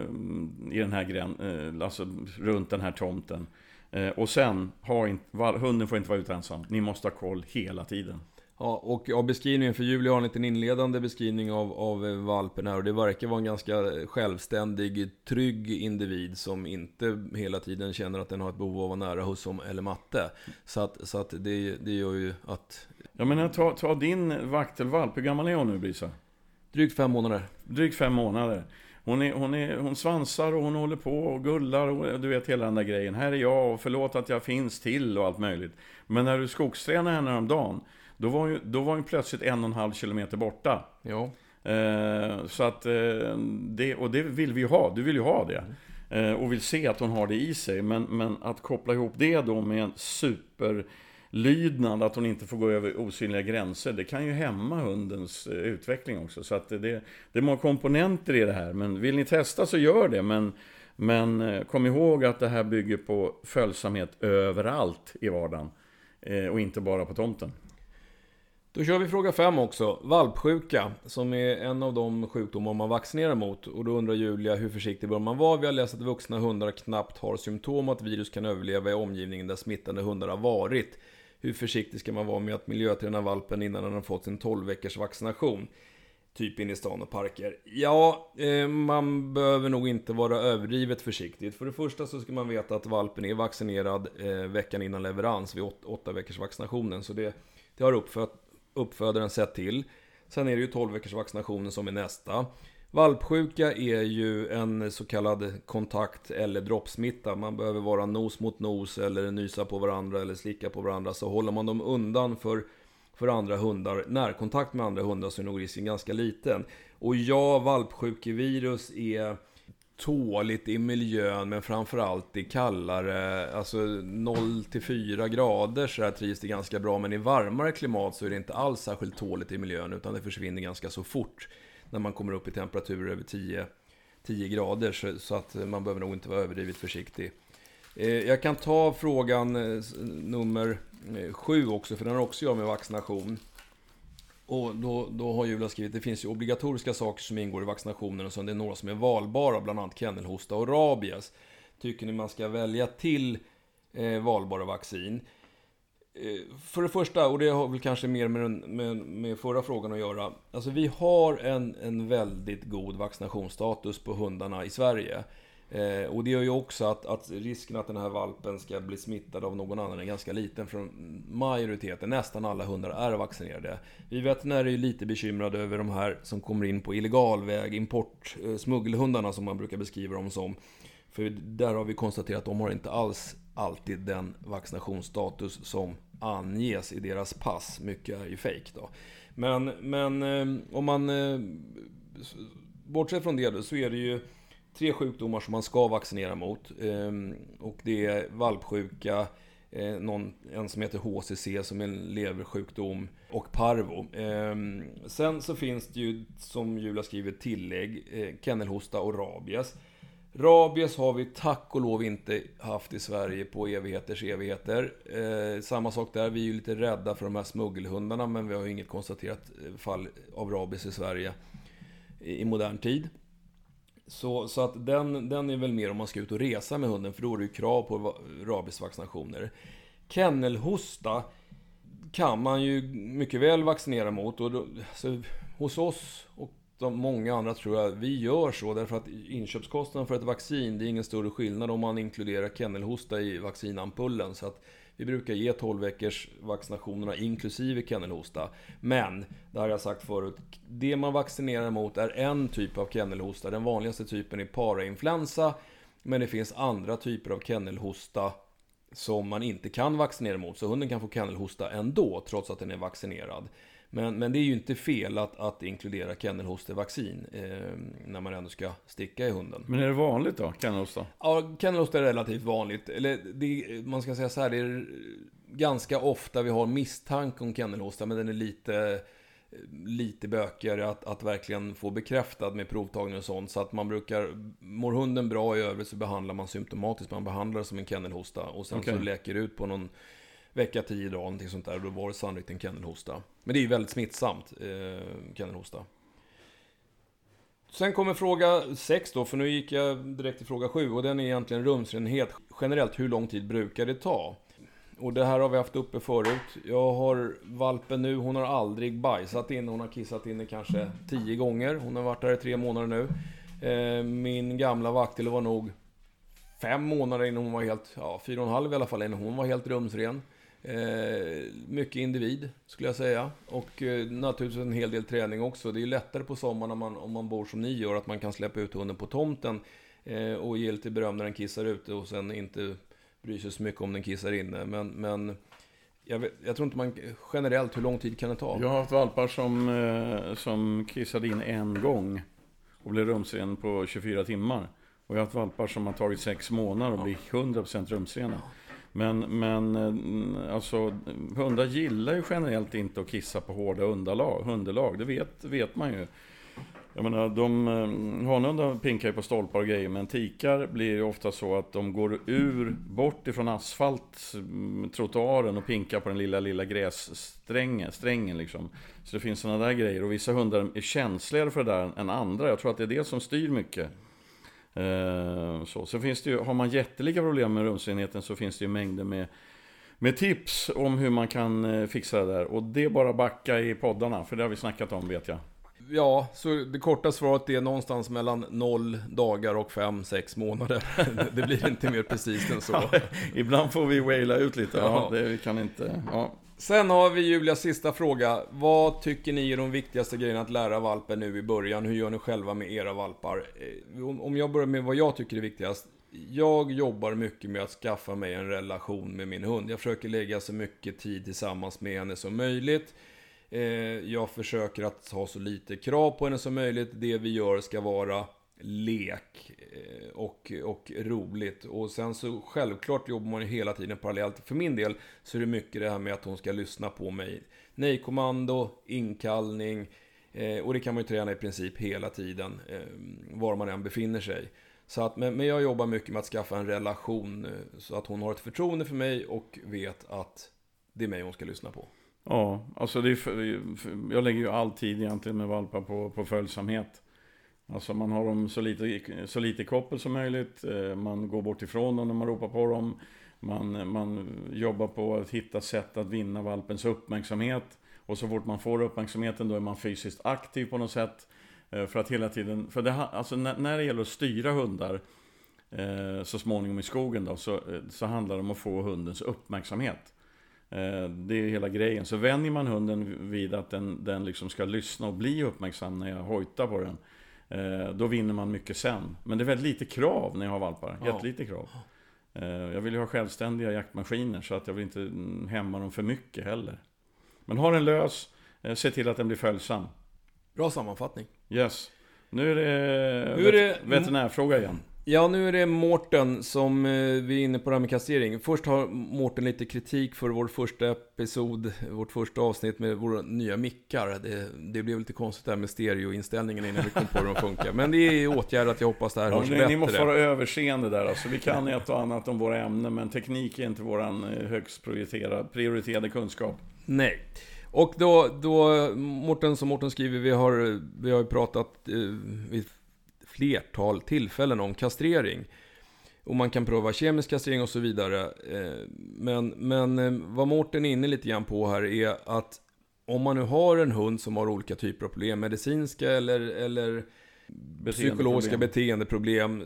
i den här gren, eh, alltså runt den här tomten. Eh, och sen, ha in, var, hunden får inte vara ute ensam. Ni måste ha koll hela tiden. Ja, och av beskrivningen, för Julia har en liten inledande beskrivning av, av valpen här och det verkar vara en ganska självständig, trygg individ som inte hela tiden känner att den har ett behov av att vara nära husse eller matte. Så att, så att det, det gör ju att... Jag menar, ta, ta din vaktelvalp, hur gammal är hon nu Brisa? Drygt fem månader. Drygt fem månader. Hon, är, hon, är, hon svansar och hon håller på och gullar och du vet hela den där grejen. Här är jag och förlåt att jag finns till och allt möjligt. Men när du skogstränade henne häromdagen, då var, ju, då var hon plötsligt en och en halv kilometer borta. Ja. Eh, så att, eh, det, och det vill vi ju ha, du vill ju ha det. Eh, och vill se att hon har det i sig. Men, men att koppla ihop det då med en super lydnad, att hon inte får gå över osynliga gränser, det kan ju hämma hundens eh, utveckling också. Så att det, det är många komponenter i det här, men vill ni testa så gör det. Men, men eh, kom ihåg att det här bygger på följsamhet överallt i vardagen eh, och inte bara på tomten. Då kör vi fråga 5 också. Valpsjuka, som är en av de sjukdomar man vaccinerar mot. Och då undrar Julia hur försiktig bör man vara? Vi har läst att vuxna hundar knappt har symptom och att virus kan överleva i omgivningen där smittande hundar har varit. Hur försiktig ska man vara med att miljöträna valpen innan den har fått sin 12 veckors vaccination? Typ in i stan och parker. Ja, eh, man behöver nog inte vara överdrivet försiktig. För det första så ska man veta att valpen är vaccinerad eh, veckan innan leverans vid 8 veckors vaccinationen. Så det, det har uppfödaren sett till. Sen är det ju 12 veckors vaccinationen som är nästa. Valpsjuka är ju en så kallad kontakt eller droppsmitta. Man behöver vara nos mot nos eller nysa på varandra eller slicka på varandra. Så håller man dem undan för, för andra hundar, närkontakt med andra hundar, så är nog risken ganska liten. Och ja, valpsjukevirus är tåligt i miljön, men framförallt i kallare, alltså 0 4 grader så här trivs det ganska bra. Men i varmare klimat så är det inte alls särskilt tåligt i miljön, utan det försvinner ganska så fort när man kommer upp i temperaturer över 10, 10 grader. Så, så, att man behöver nog inte vara överdrivet försiktig. Eh, jag kan ta frågan eh, nummer eh, 7 också, för den har också att göra med vaccination. Och då, då har Julia skrivit, det finns ju obligatoriska saker som ingår i vaccinationen och så det är några som är valbara, bland annat kennelhosta och rabies. Tycker ni man ska välja till eh, valbara vaccin? Eh, för det första, och det har väl kanske mer med, med, med förra frågan att göra. Alltså vi har en, en väldigt god vaccinationsstatus på hundarna i Sverige. Eh, och det gör ju också att, att, risken att den här valpen ska bli smittad av någon annan är ganska liten. För majoriteten, nästan alla hundar, är vaccinerade. Vi veterinärer är lite bekymrade över de här som kommer in på illegal väg, import, eh, smuggelhundarna som man brukar beskriva dem som. För där har vi konstaterat att de har inte alls alltid den vaccinationsstatus som anges i deras pass. Mycket är ju fejk då. Men, men eh, om man... Eh, bortsett från det så är det ju tre sjukdomar som man ska vaccinera mot. Ehm, och det är valpsjuka, eh, någon, en som heter HCC som är en leversjukdom och parvo. Ehm, sen så finns det ju, som Julia skriver, tillägg, eh, kennelhosta och rabies. Rabies har vi tack och lov inte haft i Sverige på evigheters evigheter. Eh, samma sak där, vi är ju lite rädda för de här smuggelhundarna men vi har ju inget konstaterat eh, fall av rabies i Sverige. i modern tid. Så, så att den, den är väl mer om man ska ut och resa med hunden, för då är det ju krav på rabiesvaccinationer. Kennelhosta kan man ju mycket väl vaccinera mot. Och då, alltså, hos oss och de många andra tror jag, vi gör så därför att inköpskostnaden för ett vaccin, det är ingen större skillnad om man inkluderar kennelhosta i vaccinampullen. Så att vi brukar ge 12 veckors vaccinationerna inklusive kennelhosta. Men, det har jag sagt förut, det man vaccinerar mot är en typ av kennelhosta. Den vanligaste typen är parainfluensa. Men det finns andra typer av kennelhosta som man inte kan vaccinera mot. Så hunden kan få kennelhosta ändå, trots att den är vaccinerad. Men, men det är ju inte fel att, att inkludera kennelhostevaccin eh, när man ändå ska sticka i hunden. Men är det vanligt då, kennelhosta? Ja, kennelhosta är relativt vanligt. Eller det, man ska säga så här, det är ganska ofta vi har misstanke om kennelhosta, men den är lite lite bökigare att, att verkligen få bekräftad med provtagning och sånt. Så att man brukar, mår hunden bra i övrigt så behandlar man symptomatiskt. Man behandlar det som en kennelhosta. Och sen okay. så läker det ut på någon vecka, tio dagar, någonting sånt där. Då var det sannolikt en kennelhosta. Men det är ju väldigt smittsamt, eh, kennelhosta. Sen kommer fråga 6 då, för nu gick jag direkt till fråga 7 och den är egentligen rumsrenhet. Generellt, hur lång tid brukar det ta? Och det här har vi haft uppe förut. Jag har valpen nu, hon har aldrig bajsat inne. Hon har kissat inne kanske tio gånger. Hon har varit där i tre månader nu. Eh, min gamla vaktel var nog fem månader innan hon var helt, ja fyra och en halv i alla fall innan hon var helt rumsren. Eh, mycket individ, skulle jag säga. Och eh, naturligtvis en hel del träning också. Det är lättare på sommaren om man, om man bor som ni gör, att man kan släppa ut hunden på tomten eh, och ge lite beröm när den kissar ute och sen inte bry sig så mycket om den kissar inne. Men, men jag, vet, jag, tror inte man generellt, hur lång tid kan det ta? Jag har haft valpar som, eh, som kissade in en gång och blev rumsren på 24 timmar. Och jag har haft valpar som har tagit sex månader och ja. blir 100% rumsrena. Men, men eh, alltså, hundar gillar ju generellt inte att kissa på hårda underlag, underlag. Det vet, vet man ju. Jag menar, de, eh, hanhundar pinkar ju på stolpar och grejer, men tikar blir ju ofta så att de går ur, bort ifrån asfalt, mm, trottoaren och pinkar på den lilla, lilla grässträngen, strängen liksom. Så det finns sådana där grejer, och vissa hundar är känsligare för det där än andra. Jag tror att det är det som styr mycket. Eh, så. Sen finns det ju, har man jättelika problem med rumsenheten så finns det ju mängder med med tips om hur man kan eh, fixa det där. Och det är bara backa i poddarna, för det har vi snackat om vet jag. Ja, så det korta svaret är någonstans mellan 0 dagar och 5-6 månader. det blir inte mer precis än så. Ja, ibland får vi waila ut lite. Ja, ja. Det, vi kan inte... Ja. Sen har vi Julias sista fråga. Vad tycker ni är de viktigaste grejerna att lära valpen nu i början? Hur gör ni själva med era valpar? Eh, om jag börjar med vad jag tycker är viktigast. Jag jobbar mycket med att skaffa mig en relation med min hund. Jag försöker lägga så mycket tid tillsammans med henne som möjligt. Eh, jag försöker att ha så lite krav på henne som möjligt. Det vi gör ska vara lek eh, och, och roligt. Och sen så självklart jobbar man ju hela tiden parallellt. För min del så är det mycket det här med att hon ska lyssna på mig. Nej-kommando, inkallning. Eh, och det kan man ju träna i princip hela tiden, eh, var man än befinner sig. Så att, men, jag jobbar mycket med att skaffa en relation så att hon har ett förtroende för mig och vet att det är mig hon ska lyssna på. Ja, alltså det är, jag lägger ju all tid egentligen med valpar på, på följsamhet. Alltså man har dem så lite, så lite koppel som möjligt. Eh, man går bort ifrån dem när man ropar på dem. Man, man jobbar på att hitta sätt att vinna valpens uppmärksamhet. Och så fort man får uppmärksamheten då är man fysiskt aktiv på något sätt. Eh, för att hela tiden, för det, alltså när, det gäller att styra hundar eh, så småningom i skogen då, så, så handlar det om att få hundens uppmärksamhet. Det är hela grejen. Så vänjer man hunden vid att den, den liksom ska lyssna och bli uppmärksam när jag hojtar på den. Eh, då vinner man mycket sen. Men det är väldigt lite krav när jag har valpar. Jättelite krav. Eh, jag vill ju ha självständiga jaktmaskiner så att jag vill inte hämma dem för mycket heller. Men har den lös, se till att den blir följsam. Bra sammanfattning. Yes. Nu är det, nu är det veterinärfråga igen. Ja, nu är det Mårten som eh, vi är inne på det här med kastrering. Först har Mårten lite kritik för vår första episod, vårt första avsnitt med våra nya mickar. Det, det blev lite konstigt där med stereoinställningen innan vi kom på hur de funkar. Men det är åtgärdat, jag hoppas det här ja, hörs ni, bättre. Ni måste vara överseende där alltså. Vi kan ett och annat om våra ämnen, men teknik är inte vår eh, högst prioriterade, prioriterade kunskap. Nej. Och då, då Morten, som Morten skriver, vi har, vi har ju pratat eh, vid flertal tillfällen om kastrering. Och man kan prova kemisk kastrering och så vidare. Eh, men, men eh, vad Mårten är inne lite grann på här är att om man nu har en hund som har olika typer av problem, medicinska eller, eller psykologiska beteendeproblem,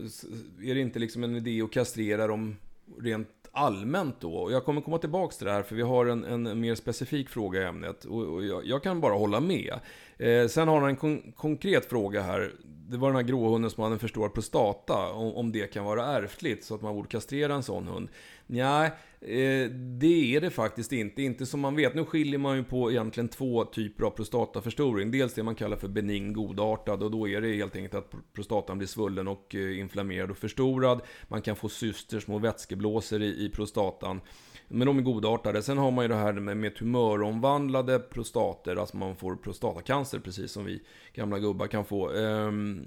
är det inte liksom en idé att kastrera dem rent allmänt då? Och jag kommer komma tillbaka till det här, för vi har en, en mer specifik fråga i ämnet. Och, och jag, jag, kan bara hålla med. Eh, sen har han en kon konkret fråga här det var den här gråhunden som hade en förstorad prostata, om, om det kan vara ärftligt, så att man borde kastrera en sån hund. Nej, eh, det är det faktiskt inte. Inte som man vet. Nu skiljer man ju på egentligen två typer av prostataförstoring. Dels det man kallar för benign godartad och då är det helt enkelt att prostatan blir svullen och eh, inflammerad och förstorad. Man kan få syster, små vätskeblåsor i, i prostatan. Men de är godartade. Sen har man ju det här med, med tumöromvandlade prostater, alltså man får prostatacancer precis som vi gamla gubbar kan få. Ehm,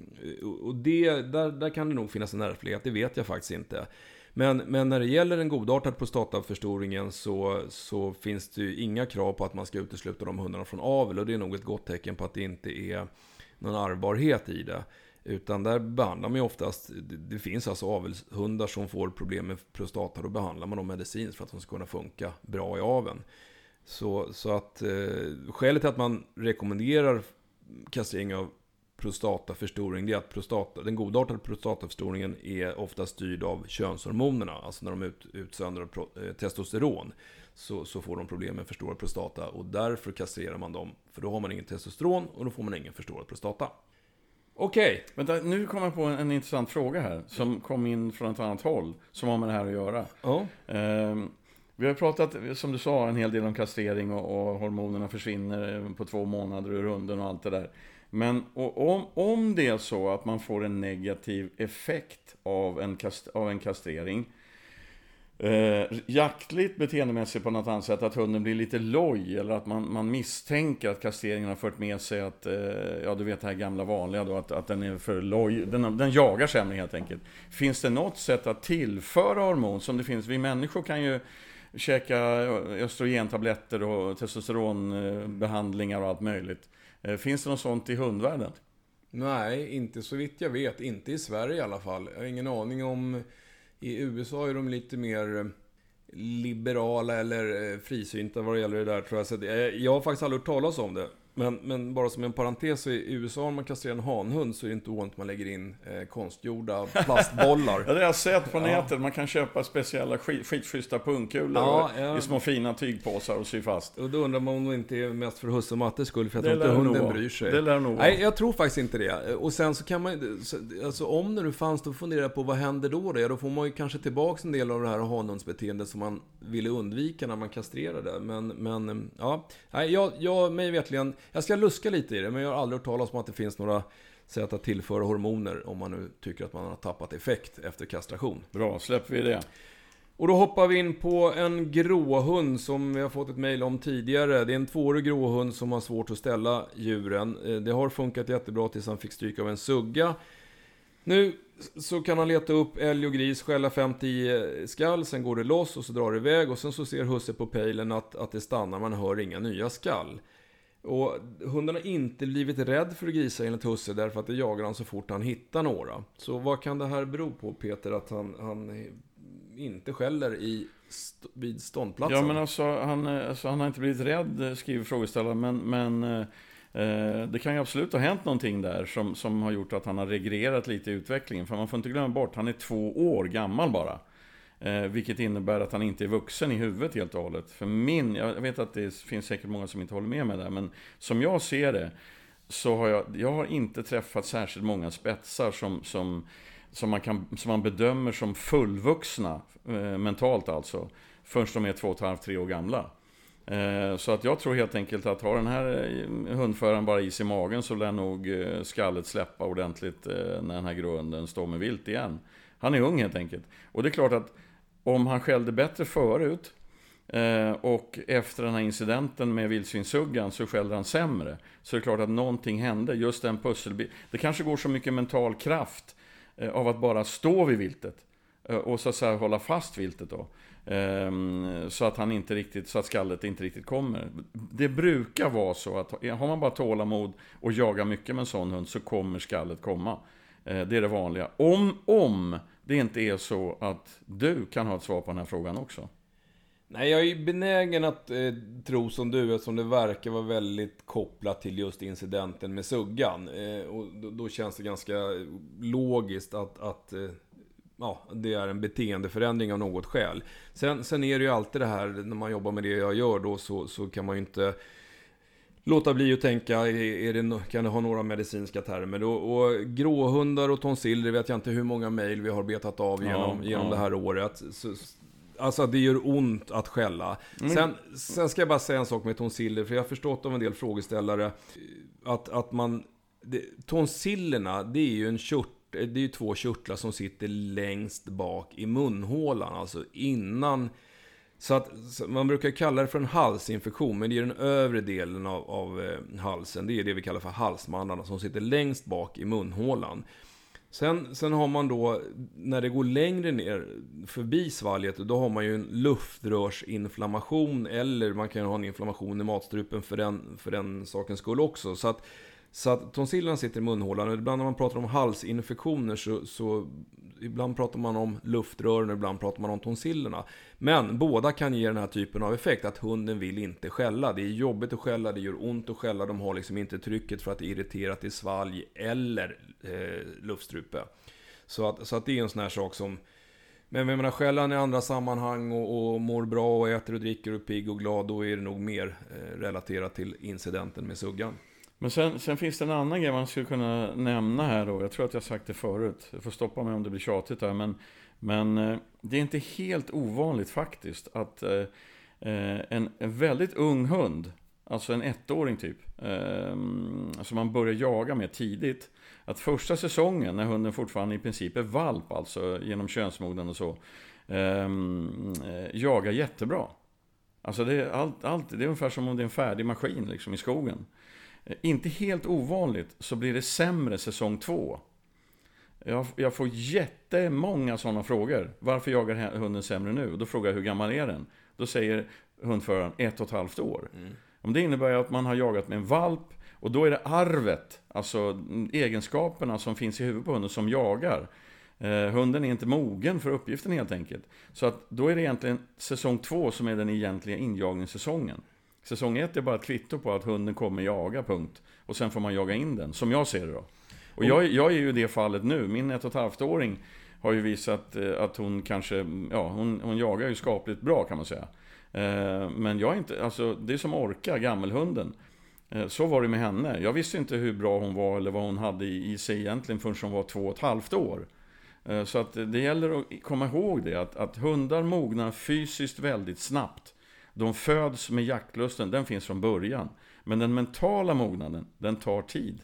och det, där, där kan det nog finnas en ärftlighet, det vet jag faktiskt inte. Men, men när det gäller den godartad prostataförstoringen så, så finns det ju inga krav på att man ska utesluta de hundarna från avel. Och det är nog ett gott tecken på att det inte är någon arvbarhet i det. Utan där behandlar man ju oftast, det finns alltså avelshundar som får problem med prostata, då behandlar man dem medicinskt för att de ska kunna funka bra i aveln. Så, så att eh, skälet till att man rekommenderar kastrering av prostataförstoring, det är att prostata, den godartade prostataförstoringen är ofta styrd av könshormonerna. Alltså när de ut, utsöndrar eh, testosteron så, så får de problem med förstorad prostata och därför kastrerar man dem. För då har man ingen testosteron och då får man ingen förstorad prostata. Okej. Okay. Vänta, nu kommer jag på en, en, intressant fråga här. Som kom in från ett annat håll. Som har med det här att göra. Oh. Um, vi har pratat, som du sa, en hel del om kastrering och, och hormonerna försvinner på två månader ur hunden och allt det där. Men om, om det är så att man får en negativ effekt av en, kast, av en kastrering eh, jaktligt beteendemässigt på något annat sätt, att hunden blir lite loj eller att man, man misstänker att kastreringen har fört med sig att, eh, ja du vet det här gamla vanliga då, att, att den är för loj, den, den jagar sämre helt enkelt. Finns det något sätt att tillföra hormon som det finns, vi människor kan ju käka eh, östrogentabletter och testosteronbehandlingar och allt möjligt. Eh, finns det något sånt i hundvärlden? Nej, inte så vitt jag vet. Inte i Sverige i alla fall. Jag har ingen aning om i USA är de lite mer eh, liberala eller eh, frisynta vad det gäller det där tror jag. Så eh, jag har faktiskt aldrig hört talas om det. Men, men bara som en parentes, i USA om man kastrerar en hanhund så är det inte ovanligt att man lägger in eh, konstgjorda plastbollar. ja, det har jag sett på nätet. Ja. Man kan köpa speciella skit, skitschyssta pungkulor ja, ja. i små fina tygpåsar och sy fast. Och då undrar man om det inte är mest för husse och mattes skull, för jag tror inte hunden bryr sig. Det lär nog Nej, jag tror faktiskt inte det. Och sen så kan man alltså om det nu fanns, då funderar jag på vad händer då? då? Då får man ju kanske tillbaka en del av det här hanhundsbeteendet som man ville undvika när man kastrerade. Men, men ja, Nej, jag, jag mig vetligen jag ska luska lite i det, men jag har aldrig hört talas om att det finns några sätt att tillföra hormoner om man nu tycker att man har tappat effekt efter kastration. Bra, släpper vi det. Och då hoppar vi in på en gråhund som vi har fått ett mail om tidigare. Det är en tvåårig gråhund som har svårt att ställa djuren. Eh, det har funkat jättebra tills han fick stryk av en sugga. Nu så kan han leta upp älg och gris, skälla 5-10 skall, sen går det loss och så drar det iväg och sen så ser husse på pejlen att, att det stannar, man hör inga nya skall. Och hunden har inte blivit rädd för grisar enligt husse därför att det jagar han så fort han hittar några. Så vad kan det här bero på Peter, att han, han inte skäller i, st vid ståndplatsen? Ja men alltså han, alltså, han har inte blivit rädd, skriver frågeställaren, men, men eh, det kan ju absolut ha hänt någonting där som, som har gjort att han har regrerat lite i utvecklingen. För man får inte glömma bort, han är två år gammal bara. Eh, vilket innebär att han inte är vuxen i huvudet helt och hållet. För min, jag vet att det finns säkert många som inte håller med mig där, men som jag ser det så har jag, jag har inte träffat särskilt många spetsar som, som, som, man, kan, som man bedömer som fullvuxna, eh, mentalt alltså, förrän de är två och ett halvt, tre år gamla. Eh, så att jag tror helt enkelt att har den här eh, hundföraren bara is i magen så lär nog eh, skallet släppa ordentligt eh, när den här grunden står med vilt igen. Han är ung helt enkelt. Och det är klart att om han skällde bättre förut eh, och efter den här incidenten med vildsvinssuggan så skällde han sämre. Så det är klart att någonting hände, just den pusselbiten. Det kanske går så mycket mental kraft eh, av att bara stå vid viltet. Eh, och så att säga hålla fast viltet då. Ehm, så att han inte riktigt, så att skallet inte riktigt kommer. Det brukar vara så att har man bara tålamod och jagar mycket med en sån hund så kommer skallet komma. Eh, det är det vanliga. Om, om det inte är så att du kan ha ett svar på den här frågan också. Nej, jag är benägen att eh, tro som du, eftersom det verkar vara väldigt kopplat till just incidenten med Suggan. Eh, och då, då, känns det ganska logiskt att, att eh, ja, det är en beteendeförändring av något skäl. Sen, sen är det ju alltid det här, när man jobbar med det jag gör då, så, så kan man ju inte låta bli att tänka, är det, kan det ha några medicinska termer? Och, och gråhundar och tonsiller vet jag inte hur många mejl vi har betat av genom, ja, genom ja. det här året. Så, Alltså det gör ont att skälla. Mm. Sen, sen ska jag bara säga en sak med tonsiller, för jag har förstått av en del frågeställare att, att man... Det, tonsillerna, det är ju en kört, det är ju två körtlar som sitter längst bak i munhålan, alltså innan... Så att så man brukar kalla det för en halsinfektion, men det är den övre delen av, av eh, halsen. Det är det vi kallar för halsmandlarna som sitter längst bak i munhålan. Sen, sen har man då, när det går längre ner förbi svalget, då har man ju en luftrörsinflammation eller man kan ha en inflammation i matstrupen för den, för den sakens skull också. Så att, så att tonsillerna sitter i munhålan. och Ibland när man pratar om halsinfektioner så, så ibland pratar man om luftrören och ibland pratar man om tonsillerna. Men båda kan ge den här typen av effekt, att hunden vill inte skälla. Det är jobbigt att skälla, det gör ont att skälla, de har liksom inte trycket för att det är irriterat i svalg eller eh, luftstrupe. Så att, så att det är en sån här sak som... Men jag menar, skäller han i andra sammanhang och, och mår bra och äter och dricker och är pigg och glad, då är det nog mer eh, relaterat till incidenten med suggan. Men sen, sen, finns det en annan grej man skulle kunna nämna här då. Jag tror att jag sagt det förut. Jag får stoppa mig om det blir tjatigt här. Men, men eh, det är inte helt ovanligt faktiskt att eh, en, en väldigt ung hund, alltså en ettåring typ, eh, som man börjar jaga med tidigt. Att första säsongen, när hunden fortfarande i princip är valp, alltså genom könsmognad och så, eh, eh, jagar jättebra. Alltså det är, allt, allt, det är ungefär som om det är en färdig maskin liksom, i skogen. Eh, inte helt ovanligt så blir det sämre säsong två. Jag, jag får jättemånga sådana frågor. Varför jagar hunden sämre nu? Då frågar jag hur gammal är den? Då säger hundföraren ett och ett halvt år. Mm. Om det innebär att man har jagat med en valp och då är det arvet, alltså egenskaperna som finns i huvudet på hunden som jagar. Eh, hunden är inte mogen för uppgiften helt enkelt. Så att då är det egentligen säsong två som är den egentliga injagningssäsongen. Säsong 1 är bara ett kvitto på att hunden kommer jaga, punkt. Och sen får man jaga in den, som jag ser det då. Och jag, jag är ju i det fallet nu. Min ett och ett halvt-åring har ju visat eh, att hon kanske, ja, hon, hon jagar ju skapligt bra kan man säga. Eh, men jag är inte, alltså det är som Orka, gammelhunden. Eh, så var det med henne. Jag visste inte hur bra hon var eller vad hon hade i sig egentligen förrän hon var två och ett halvt år. Så att det gäller att komma ihåg det, att, att hundar mognar fysiskt väldigt snabbt. De föds med jaktlusten, den finns från början. Men den mentala mognaden, den tar tid.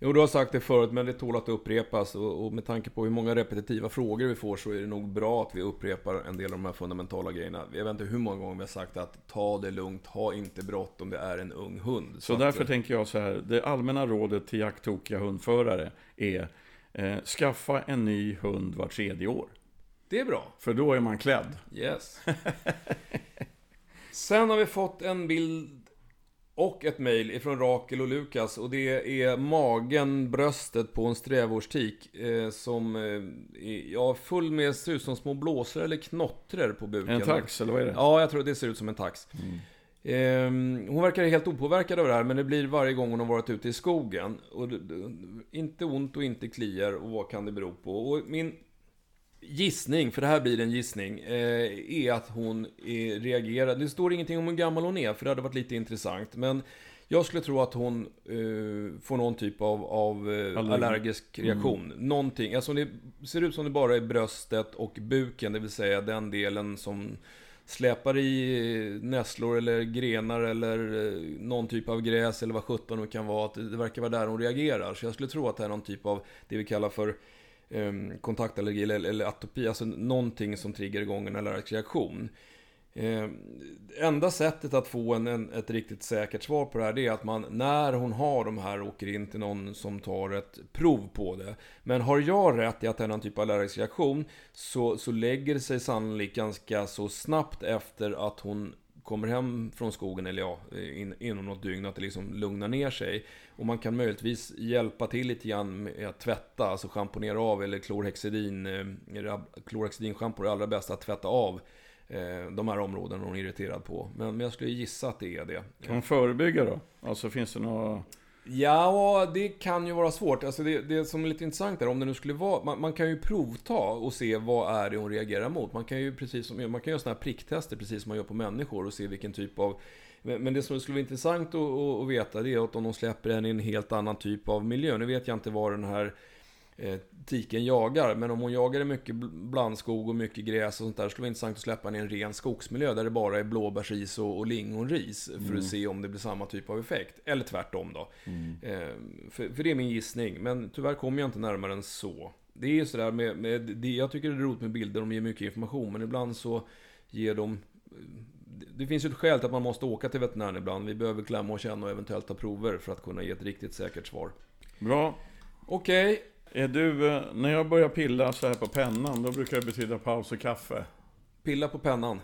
Jo, du har sagt det förut, men det tål att upprepas. Och, och, med tanke på hur många repetitiva frågor vi får så är det nog bra att vi upprepar en del av de här fundamentala grejerna. Jag vet inte hur många gånger vi har sagt att ta det lugnt, ha inte bråttom, det är en ung hund. Så, så därför att, tänker jag så här, det allmänna rådet till jakttokiga hundförare är eh, skaffa en ny hund var tredje år. Det är bra. För då är man klädd. Yes. Sen har vi fått en bild och ett mail ifrån Rakel och Lukas och det är magen, bröstet på en strävårstik eh, som eh, ja, full med, ser ut som små blåsor eller knottror på buken. En tax, eller vad är det? Ja, jag tror det ser ut som en tax. Mm. Eh, hon verkar helt opåverkad av det här, men det blir varje gång hon har varit ute i skogen. Och inte ont och inte kliar, och vad kan det bero på? Och min gissning, för det här blir en gissning, eh, är att hon är, reagerar. Det står ingenting om hur gammal hon är, för det hade varit lite intressant. Men jag skulle tro att hon eh, får någon typ av, av eh, allergisk reaktion. Mm. Någonting, alltså det ser ut som det bara är bröstet och buken, det vill säga den delen som släpar i nässlor eller grenar eller eh, någon typ av gräs eller vad sjutton det kan vara. Att det verkar vara där hon reagerar. Så jag skulle tro att det är någon typ av det vi kallar för Ehm, kontaktallergi eller, eller, atopi, alltså någonting som triggar igång en allergisk reaktion. Eh, enda sättet att få en, en, ett riktigt säkert svar på det här det är att man när hon har de här åker in till någon som tar ett prov på det. Men har jag rätt i att det är någon typ av allergisk reaktion så, så lägger det sig sannolikt ganska så snabbt efter att hon kommer hem från skogen, eller ja, in, inom något dygn, att det liksom lugnar ner sig. Och man kan möjligtvis hjälpa till lite grann med att tvätta, alltså schamponera av, eller klorhexidin, eh, klorhexidinschampo är det allra bästa att tvätta av eh, de här områdena hon är irriterad på. Men, men jag skulle gissa att det är det. Kan man förebygga då? Alltså finns det några... Ja, det kan ju vara svårt. Alltså det, det som är lite intressant är om det nu skulle vara... Man, man, kan ju provta och se vad är det hon reagerar mot. Man kan ju precis som... Man kan göra sådana här pricktester precis som man gör på människor och se vilken typ av... Men det som skulle vara intressant att, att, att veta det är att om de släpper den i en helt annan typ av miljö. Nu vet jag inte vad den här eh, tiken jagar. Men om hon jagar i mycket blandskog och mycket gräs och sånt där. skulle det vara intressant att släppa henne i en ren skogsmiljö där det bara är blåbärsris och, och lingonris. För mm. att se om det blir samma typ av effekt. Eller tvärtom då. Mm. Eh, för, för, det är min gissning. Men tyvärr kommer jag inte närmare än så. Det är ju sådär med, med det, jag tycker det är roligt med bilder, de ger mycket information. Men ibland så ger de det finns ju ett skäl till att man måste åka till veterinären ibland. Vi behöver klämma och känna och eventuellt ta prover för att kunna ge ett riktigt säkert svar. Bra. Okej. Är du, eh, när jag börjar pilla så här på pennan, då brukar det betyda paus och kaffe. Pilla på pennan.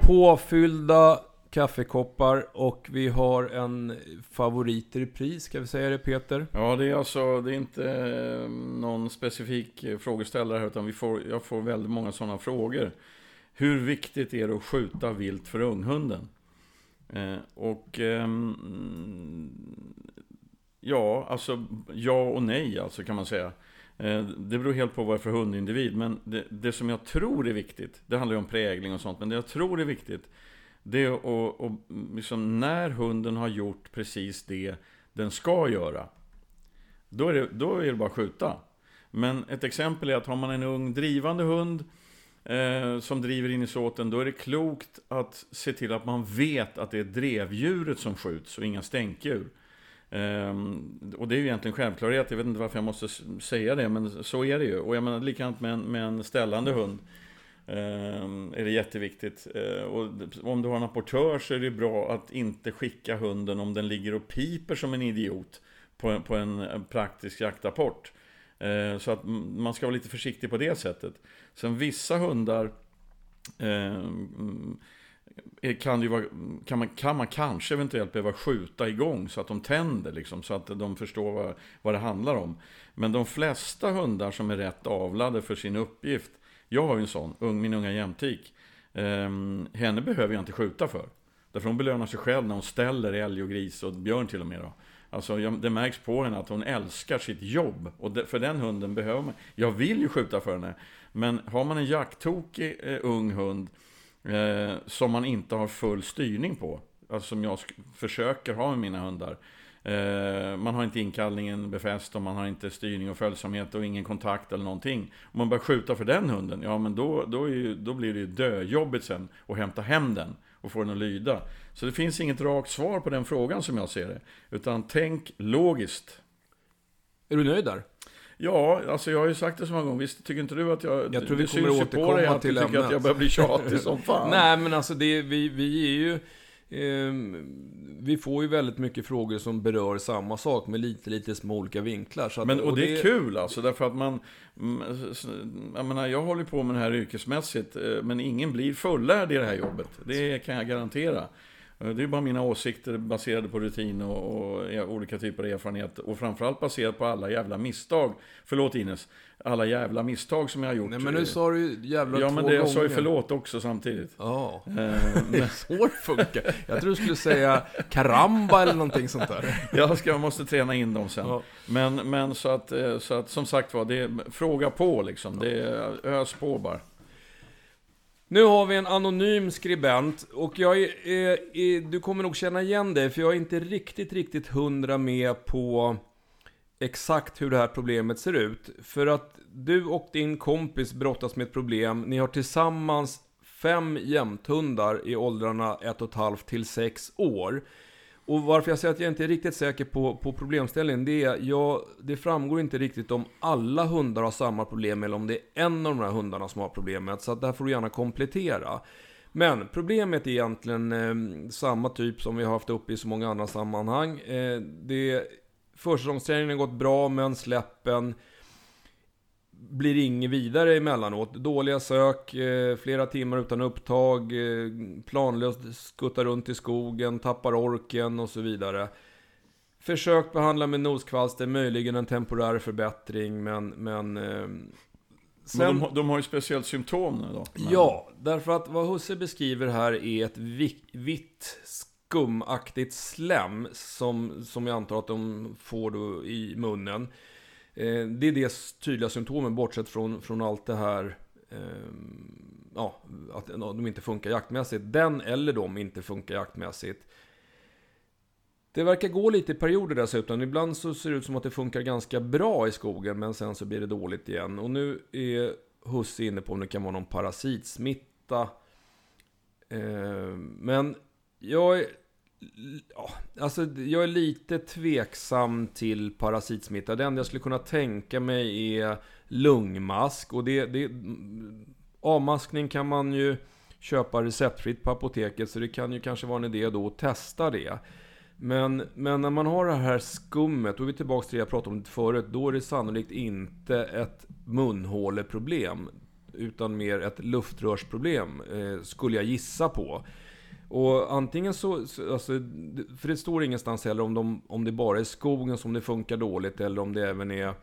Påfyllda kaffekoppar och vi har en favorit i pris, ska vi säga det Peter? Ja, det är alltså, det är inte eh, någon specifik eh, frågeställare här, utan vi får, jag får väldigt många sådana frågor. Hur viktigt är det att skjuta vilt för unghunden? Eh, och eh, ja, alltså ja och nej alltså kan man säga. Eh, det beror helt på vad det är för hundindivid, men det, det som jag tror är viktigt, det handlar ju om prägling och sånt, men det jag tror är viktigt det är att, och liksom när hunden har gjort precis det den ska göra, då är det, då är det bara att skjuta. Men ett exempel är att har man en ung drivande hund eh, som driver in i såten, då är det klokt att se till att man vet att det är drevdjuret som skjuts och inga stänkdjur. Eh, och det är ju egentligen självklarhet, jag vet inte varför jag måste säga det, men så är det ju. Och jag menar likadant med en, med en ställande hund. Ehm, är det jätteviktigt. Eh, och om du har en apportör så är det bra att inte skicka hunden om den ligger och piper som en idiot på en, på en praktisk jaktapport. Eh, så att man ska vara lite försiktig på det sättet. Sen vissa hundar ehm, eh, kan, vara, kan, man, kan man kanske eventuellt behöva skjuta igång så att de tänder, liksom, så att de förstår vad, vad det handlar om. Men de flesta hundar som är rätt avlade för sin uppgift jag har ju en sån, ung, min unga jämtik. Um, henne behöver jag inte skjuta för. Därför hon belönar sig själv när hon ställer älg och gris och björn till och med. Då. Alltså, det märks på henne att hon älskar sitt jobb. Och för den hunden behöver man... Jag vill ju skjuta för henne. Men har man en jakttokig eh, ung hund eh, som man inte har full styrning på. Alltså som jag försöker ha med mina hundar. Eh, man har inte inkallningen befäst och man har inte styrning och följsamhet och ingen kontakt eller någonting. Om man börjar skjuta för den hunden, ja men då, då, ju, då blir det ju döjobbigt sen att hämta hem den och få den att lyda. Så det finns inget rakt svar på den frågan som jag ser det. Utan tänk logiskt. Är du nöjd där? Ja, alltså jag har ju sagt det så många gånger. Visst tycker inte du att jag... Jag tror vi kommer återkomma till ämnet. tycker att jag börjar bli tjatig som fan. Nej, men alltså det, vi, vi är ju vi får ju väldigt mycket frågor som berör samma sak med lite, lite små olika vinklar. Så att, men, och, och det, det är kul alltså, därför att man... Mm, jag menar, jag håller på med det här yrkesmässigt, eh, men ingen blir fullärd i det här jobbet. Det kan jag garantera. Eh, det är bara mina åsikter baserade på rutin och, och, olika typer av erfarenhet. Och framförallt baserat på alla jävla misstag. Förlåt Ines. Alla jävla misstag som jag har gjort. Nej men nu sa du jävla Ja men det, jag sa ju förlåt också samtidigt. Ja. Eh, det är så det funkar. Jag tror du skulle säga karamba eller någonting sånt där. Jag, ska, jag måste träna in dem sen. Ja. Men, men så, att, eh, så att som sagt var, det är, fråga på liksom. Det är ös på bara. Nu har vi en anonym skribent och jag är, är, är, du kommer nog känna igen dig för jag är inte riktigt, riktigt hundra med på exakt hur det här problemet ser ut. För att du och din kompis brottas med ett problem. Ni har tillsammans fem jämthundar i åldrarna 1,5 till 6 år. Och varför jag säger att jag inte är riktigt säker på, på problemställningen, det är ja, det framgår inte riktigt om alla hundar har samma problem eller om det är en av de här hundarna som har problemet. Så att där får du gärna komplettera. Men problemet är egentligen eh, samma typ som vi har haft uppe i så många andra sammanhang. Eh, det, försäsongsträningen har gått bra, men släppen blir inget vidare emellanåt. Dåliga sök, eh, flera timmar utan upptag, eh, planlöst skuttar runt i skogen, tappar orken och så vidare. Försökt behandla med noskvalster, möjligen en temporär förbättring, men... Men, eh, sen, men de, de, har ju speciellt symptom nu då? Men... Ja, därför att vad Husse beskriver här är ett vitt skumaktigt slem som, som jag antar att de får då i munnen. Eh, det är det tydliga symptomen bortsett från, från allt det här ehm, ja, att de inte funkar jaktmässigt. Den eller de inte funkar jaktmässigt. Det verkar gå lite i perioder dessutom. Ibland så ser det ut som att det funkar ganska bra i skogen men sen så blir det dåligt igen. Och nu är Husse inne på om det kan vara någon parasitsmitta. Ehm, men jag är Ja, alltså jag är lite tveksam till parasitsmitta. Det enda jag skulle kunna tänka mig är lungmask. Och det, det, avmaskning kan man ju köpa receptfritt på apoteket. Så det kan ju kanske vara en idé då att testa det. Men, men när man har det här skummet, då är vi tillbaka till det jag pratade om förut. Då är det sannolikt inte ett munhåleproblem. Utan mer ett luftrörsproblem, eh, skulle jag gissa på. Och antingen så, alltså, för det står ingenstans heller om, de, om det bara är skogen som det funkar dåligt eller om det även är eh,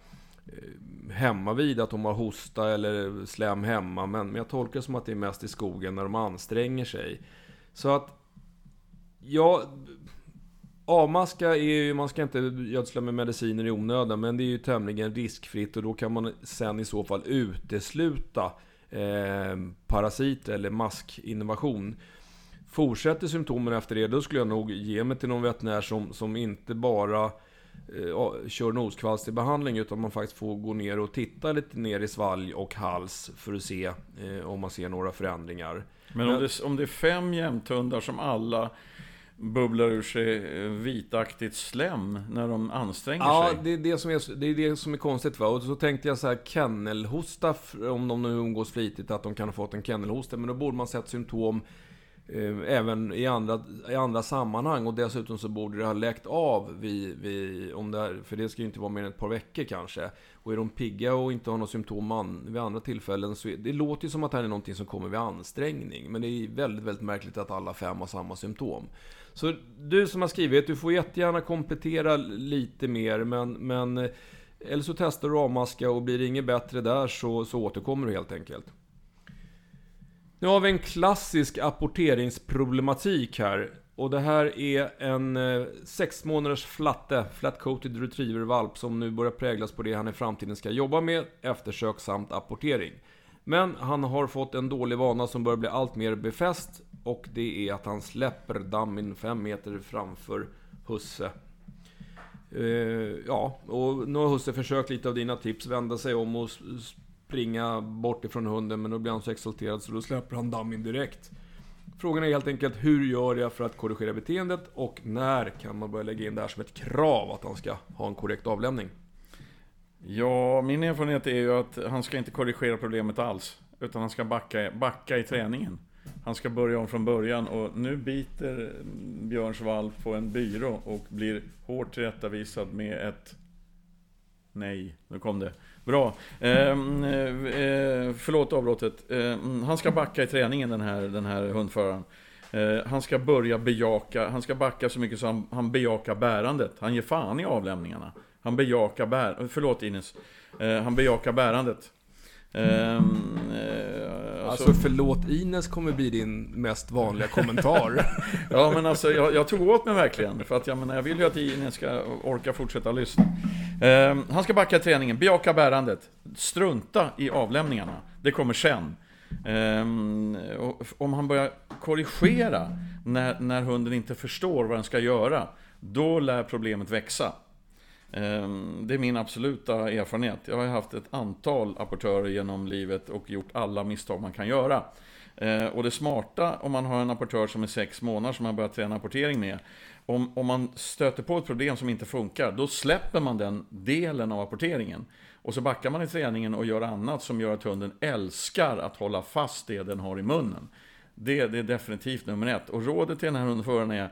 hemma vid att de har hosta eller slem hemma. Men, men jag tolkar det som att det är mest i skogen när de anstränger sig. Så att, ja, avmaska är ju, man ska inte gödsla med mediciner i onödan, men det är ju tämligen riskfritt och då kan man sen i så fall utesluta eh, parasiter eller maskinnovation. Fortsätter symptomen efter det, då skulle jag nog ge mig till någon veterinär som, som inte bara eh, kör noskvalsterbehandling utan man faktiskt får gå ner och titta lite ner i svalg och hals för att se eh, om man ser några förändringar. Men om, det, om det är fem jämthundar som alla bubblar ur sig eh, vitaktigt slem när de anstränger ja, sig. Ja, det är det som är, det är det som är konstigt va. Och så tänkte jag så här kennelhosta, om de nu umgås flitigt, att de kan ha fått en kennelhosta. Men då borde man sett symptom Eh, även i andra, i andra sammanhang. Och dessutom så borde det ha läckt av vid, vid, om det här, för det ska ju inte vara mer än ett par veckor kanske. Och är de pigga och inte har några symptom an, vid andra tillfällen så är, det låter ju som att det här är någonting som kommer vid ansträngning. Men det är väldigt, väldigt märkligt att alla fem har samma symptom. Så du som har skrivit, du får jättegärna komplettera lite mer, men, men eh, eller så testar du avmaska och blir det inget bättre där så, så återkommer du helt enkelt. Nu har vi en klassisk apporteringsproblematik här. Och det här är en eh, sex månaders flatte, flat-coated retriever-valp som nu börjar präglas på det han i framtiden ska jobba med, eftersök samt apportering. Men han har fått en dålig vana som börjar bli allt mer befäst och det är att han släpper dammin 5 meter framför husse. Uh, ja, och nu har husse försökt lite av dina tips, vända sig om och springa bort ifrån hunden, men då blir han så exalterad så då släpper han dammen direkt. Frågan är helt enkelt, hur gör jag för att korrigera beteendet? Och när kan man börja lägga in det här som ett krav att han ska ha en korrekt avlämning? Ja, min erfarenhet är ju att han ska inte korrigera problemet alls. Utan han ska backa, backa i träningen. Han ska börja om från början och nu biter Björns valp på en byrå och blir hårt tillrättavisad med ett Nej, nu kom det. Bra. Eh, eh, förlåt avbrottet. Eh, han ska backa i träningen den här, den här hundföraren. Eh, han ska börja bejaka, han ska backa så mycket så han, han bejakar bärandet. Han ger fan i avlämningarna. Han bejakar bär, förlåt Ines. Eh, han bejakar bärandet. Ehm, Alltså, alltså förlåt Ines kommer bli din mest vanliga kommentar. ja men alltså jag, jag, tog åt mig verkligen. För att jag menar, jag vill ju att Ines ska orka fortsätta lyssna. Um, han ska backa träningen, bejaka bärandet. Strunta i avlämningarna. Det kommer sen. Um, om han börjar korrigera när, när hunden inte förstår vad den ska göra. Då lär problemet växa. Ehm, det är min absoluta erfarenhet. Jag har haft ett antal apportörer genom livet och gjort alla misstag man kan göra. Ehm, och det smarta om man har en apportör som är sex månader som man börjar träna apportering med. Om, om man stöter på ett problem som inte funkar, då släpper man den delen av apporteringen. Och så backar man i träningen och gör annat som gör att hunden älskar att hålla fast det den har i munnen. Det, det är definitivt nummer ett. Och rådet till den här hundföraren är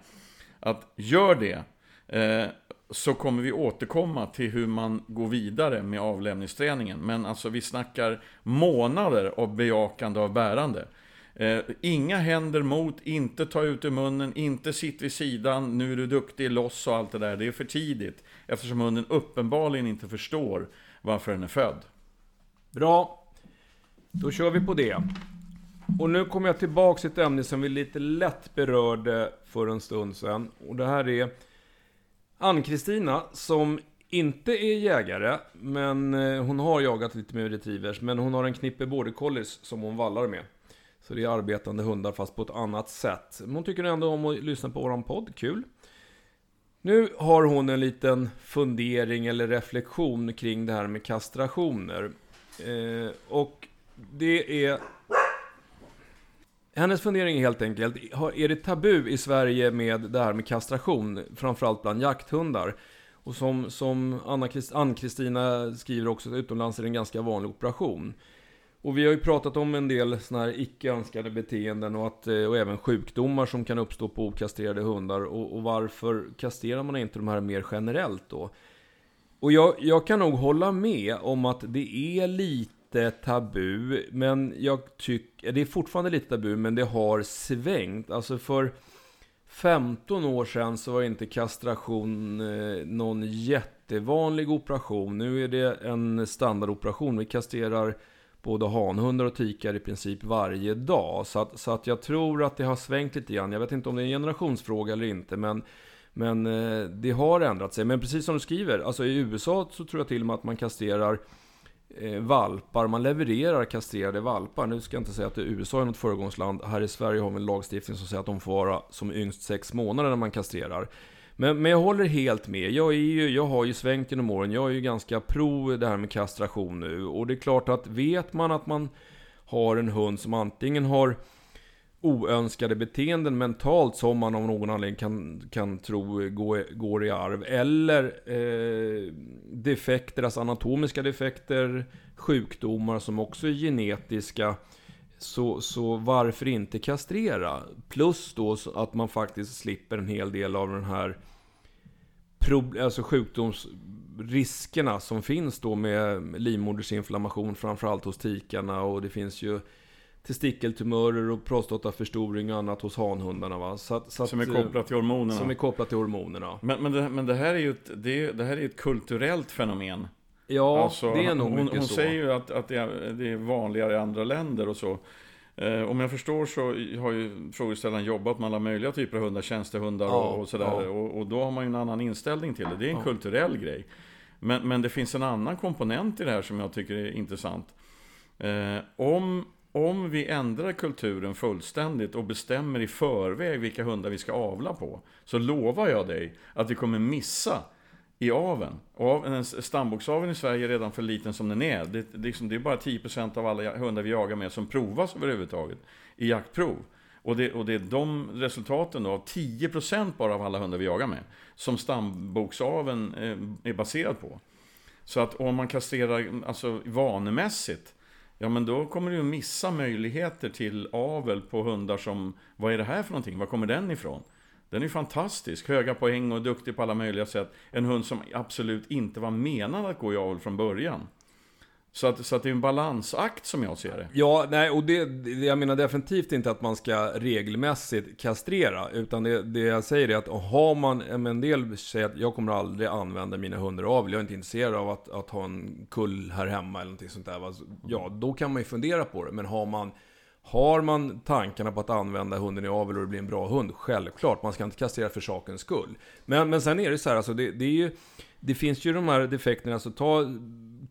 att gör det. Ehm, så kommer vi återkomma till hur man går vidare med avlämningsträningen. Men alltså vi snackar månader av bejakande av bärande. Eh, inga händer mot, inte ta ut i munnen, inte sitt vid sidan, nu är du duktig, loss och allt det där. Det är för tidigt. Eftersom hunden uppenbarligen inte förstår varför den är född. Bra. Då kör vi på det. Och nu kommer jag tillbaka till ett ämne som vi lite lätt berörde för en stund sedan. Och det här är Ann-Kristina som inte är jägare, men eh, hon har jagat lite med retrievers. Men hon har en knippe border collies som hon vallar med. Så det är arbetande hundar fast på ett annat sätt. Men hon tycker ändå om att lyssna på våran podd, kul. Nu har hon en liten fundering eller reflektion kring det här med kastrationer. Eh, och det är... Hennes fundering är helt enkelt, är det tabu i Sverige med det här med kastration, framförallt bland jakthundar? Och som, som Ann-Kristina skriver också, utomlands är det en ganska vanlig operation. Och vi har ju pratat om en del sådana här icke önskade beteenden och, att, eh, och även sjukdomar som kan uppstå på okastrerade hundar. Och, och, varför kastrerar man inte de här mer generellt då? Och jag, jag kan nog hålla med om att det är lite tabu, men jag tycker, det är fortfarande lite tabu, men det har svängt. Alltså för 15 år sedan så var inte kastration eh, någon jättevanlig operation. Nu är det en standardoperation. Vi kastrerar både hanhundar och tikar i princip varje dag. Så att, så att jag tror att det har svängt lite grann. Jag vet inte om det är en generationsfråga eller inte, men, men eh, det har ändrat sig. Men precis som du skriver, alltså i USA så tror jag till och med att man kastrerar Eh, valpar, man levererar kastrerade valpar. Nu ska jag inte säga att USA är något föregångsland. Här i Sverige har vi en lagstiftning som säger att de får vara som yngst sex månader när man kastrerar. Men, men jag håller helt med. Jag, är ju, jag har ju svängt genom åren. Jag är ju ganska pro det här med kastration nu. Och det är klart att vet man att man har en hund som antingen har oönskade beteenden mentalt som man av någon anledning kan, kan tro går, går i arv. Eller eh, defekter, alltså anatomiska defekter, sjukdomar som också är genetiska. Så, så varför inte kastrera? Plus då att man faktiskt slipper en hel del av den här alltså sjukdomsriskerna som finns då med livmodersinflammation framförallt hos tikarna och det finns ju testikeltumörer och prostataförstoring och annat hos hanhundarna va? Så att, så som är kopplat till hormonerna. Som är kopplat till hormonerna. Men, men, det, men det här är ju ett, det, det här är ett kulturellt fenomen. Ja, alltså, det är nog hon, mycket hon så. säger ju att, att det, är, det är vanligare i andra länder och så. Eh, om jag förstår så har ju frågeställaren jobbat med alla möjliga typer av hundar, tjänstehundar ja, och, och sådär. Ja. Och, och, då har man ju en annan inställning till det. Det är en ja. kulturell grej. Men, men det finns en annan komponent i det här som jag tycker är intressant. Eh, om, om vi ändrar kulturen fullständigt och bestämmer i förväg vilka hundar vi ska avla på, så lovar jag dig att vi kommer missa i aven. Stamboksaveln i Sverige är redan för liten som den är. Det, det, liksom, det är bara 10% av alla hundar vi jagar med som provas överhuvudtaget i jaktprov. Och det, och det är de resultaten då, av 10% bara av alla hundar vi jagar med, som stamboksaveln eh, är baserad på. Så att om man kastrerar alltså, vanemässigt, ja men då kommer du ju missa möjligheter till avel på hundar som, vad är det här för någonting, var kommer den ifrån? Den är fantastisk, höga poäng och duktig på alla möjliga sätt. En hund som absolut inte var menad att gå i avel från början. Så att, så att det är en balansakt som jag ser det. Ja, nej, och det, jag menar definitivt inte att man ska regelmässigt kastrera. Utan det, det jag säger är att har man, en del säger att jag kommer aldrig använda mina hundar i avel. Jag är inte intresserad av att, att ha en kull här hemma eller någonting sånt där. Ja, då kan man ju fundera på det. Men har man har man tankarna på att använda hunden i avel och det blir en bra hund, självklart, man ska inte kastrera för sakens skull. Men, men sen är det så här, alltså det, det, är ju, det finns ju de här defekterna, alltså ta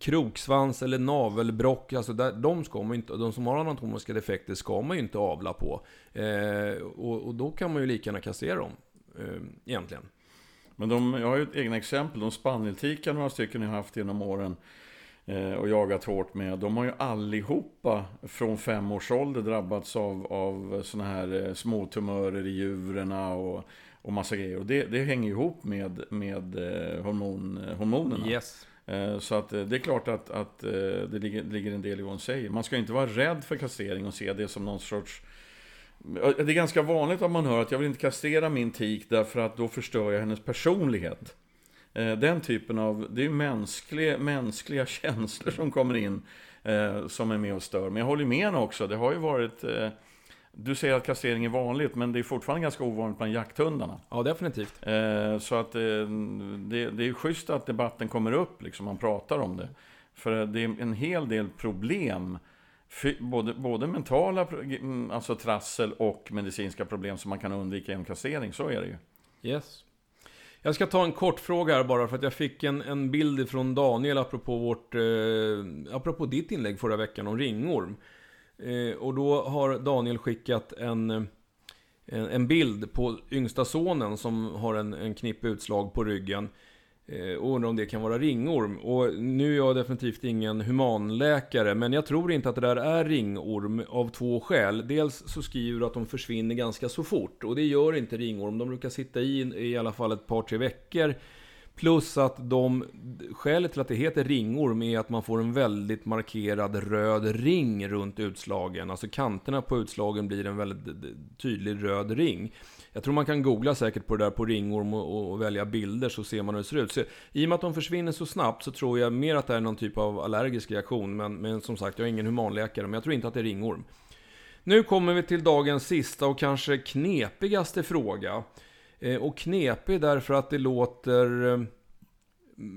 kroksvans eller navelbrock, alltså där, de, ska man inte, de som har anatomiska defekter ska man ju inte avla på. Eh, och, och, då kan man ju lika gärna kastrera dem, eh, egentligen. Men de, jag har ju ett egna exempel, de spanieltikar några stycken jag har haft genom åren. eh, och jagat hårt med. De har ju allihopa från fem års ålder drabbats av, av såna här eh, små tumörer i djuren och, och massa grejer. Och det, det hänger ihop med, med eh, hormon, hormonerna. Yes. Eh, så att eh, det är klart att, att eh, det ligger, ligger en del i vad hon säger. Man ska inte vara rädd för kastrering och se det som någon sorts det är ganska vanligt att man hör att jag vill inte kastrera min tik därför att då förstör jag hennes personlighet. Den typen av, det är mänskliga, mänskliga känslor som kommer in som är med och stör. Men jag håller med henne också, det har ju varit du säger att kastrering är vanligt, men det är fortfarande ganska ovanligt bland jakthundarna. Ja, definitivt. så att det, det är schysst att debatten kommer upp, liksom, man pratar om det. För det är en hel del problem både, både mentala mm, alltså trassel och medicinska problem som man kan undvika genom kastrering. Så är det ju. Yes. Jag ska ta en kort fråga här bara för att jag fick en, en bild från Daniel apropå, vårt, eh, apropå ditt inlägg förra veckan om ringorm. Eh, och då har Daniel skickat en, en, en, bild på yngsta sonen som har en, en knippe utslag på ryggen. Eh, och undrar om det kan vara ringorm. Och nu är jag definitivt ingen humanläkare, men jag tror inte att det där är ringorm av två skäl. Dels så skriver du att de försvinner ganska så fort, och det gör inte ringorm. De brukar sitta i i alla fall ett par, tre veckor. Plus att de, skälet till att det heter ringorm är att man får en väldigt markerad röd ring runt utslagen. Alltså kanterna på utslagen blir en väldigt tydlig röd ring. Jag tror man kan googla säkert på det där på ringorm och, och, välja bilder så ser man hur det ser ut. Så, I och med att de försvinner så snabbt så tror jag mer att det är någon typ av allergisk reaktion. Men, men som sagt, jag är ingen humanläkare, men jag tror inte att det är ringorm. Nu kommer vi till dagens sista och kanske knepigaste fråga. Eh, och knepig därför att det låter... Eh,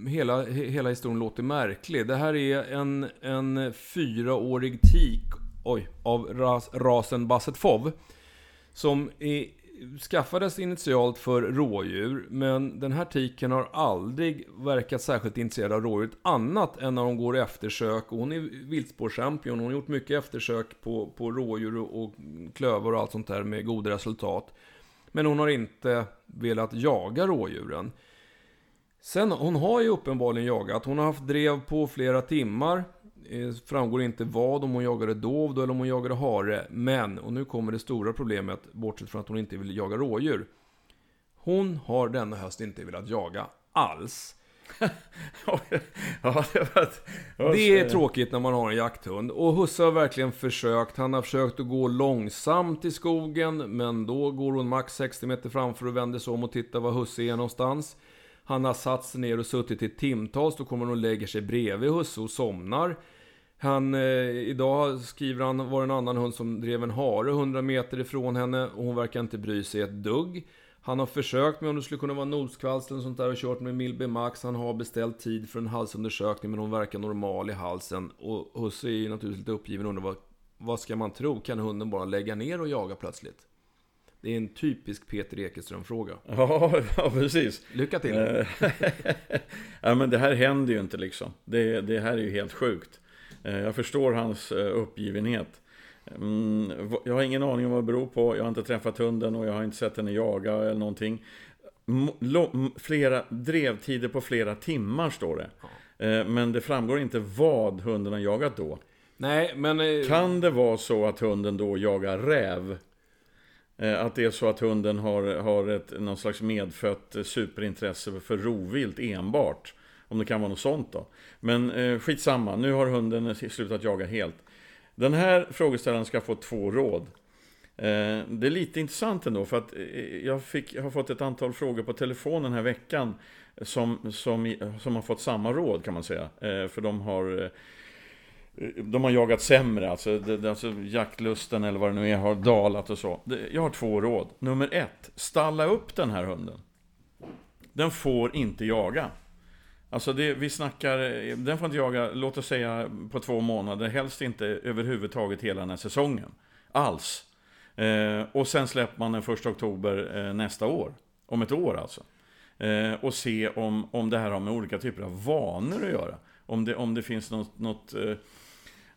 hela, hela historien låter märklig. Det här är en, en fyraårig tik oj, av ras, rasen Basset Fov. Som är skaffades initialt för rådjur, men den här tiken har aldrig verkat särskilt intresserad av rådjur annat än när hon går eftersök. Och hon är viltspårschampion, hon har gjort mycket eftersök på, på rådjur och, och klövar och allt sånt där med goda resultat. Men hon har inte velat jaga rådjuren. Sen, hon har ju uppenbarligen jagat. Hon har haft drev på flera timmar. Det framgår inte vad, om hon jagade dov eller om hon jagade hare. Men, och nu kommer det stora problemet, bortsett från att hon inte vill jaga rådjur. Hon har denna höst inte velat jaga alls. ja, det, var... det är tråkigt när man har en jakthund. Och Husse har verkligen försökt. Han har försökt att gå långsamt i skogen. Men då går hon max 60 meter framför och vänder sig om och tittar var Husse är någonstans. Han har satt sig ner och suttit i timtals. Då kommer hon och lägger sig bredvid Husse och somnar. Han, eh, idag skriver han, var en annan hund som drev en hare 100 meter ifrån henne och hon verkar inte bry sig ett dugg. Han har försökt med om det skulle kunna vara noskvalster och sånt där och kört med Milbe Max. Han har beställt tid för en halsundersökning men hon verkar normal i halsen. Och Husse är ju naturligtvis lite uppgiven och undrar vad, vad ska man tro? Kan hunden bara lägga ner och jaga plötsligt? Det är en typisk Peter Ekeström-fråga. Ja, ja, precis. Lycka till. Eh, ja, men det här händer ju inte liksom. Det, det här är ju helt sjukt. Eh, jag förstår hans eh, uppgivenhet. Mm, jag har ingen aning om vad det beror på. Jag har inte träffat hunden och jag har inte sett henne jaga eller någonting. Flera drevtider på flera timmar står det. Ja. Men det framgår inte vad hunden har jagat då. Nej, men... Kan det vara så att hunden då jagar räv? Att det är så att hunden har, har ett, någon slags medfött superintresse för rovvilt enbart. Om det kan vara något sånt då. Men eh, skitsamma, nu har hunden slutat jaga helt. Den här frågeställaren ska få två råd. Eh, det är lite intressant ändå för att eh, jag, fick, jag har fått ett antal frågor på telefon den här veckan som, som, som har fått samma råd kan man säga. Eh, för de har de har jagat sämre, alltså, det, alltså jaktlusten eller vad det nu är har dalat och så. Jag har två råd. Nummer ett, stalla upp den här hunden. Den får inte jaga. Alltså det, vi snackar, eh, den får inte jaga, låt oss säga på två månader, helst inte överhuvudtaget hela den här säsongen. Alls. Eh, och sen släpper man den första oktober eh, nästa år. Om ett år alltså. Eh, och se om, om det här har med olika typer av vanor att göra. Om det, om det finns något, något eh,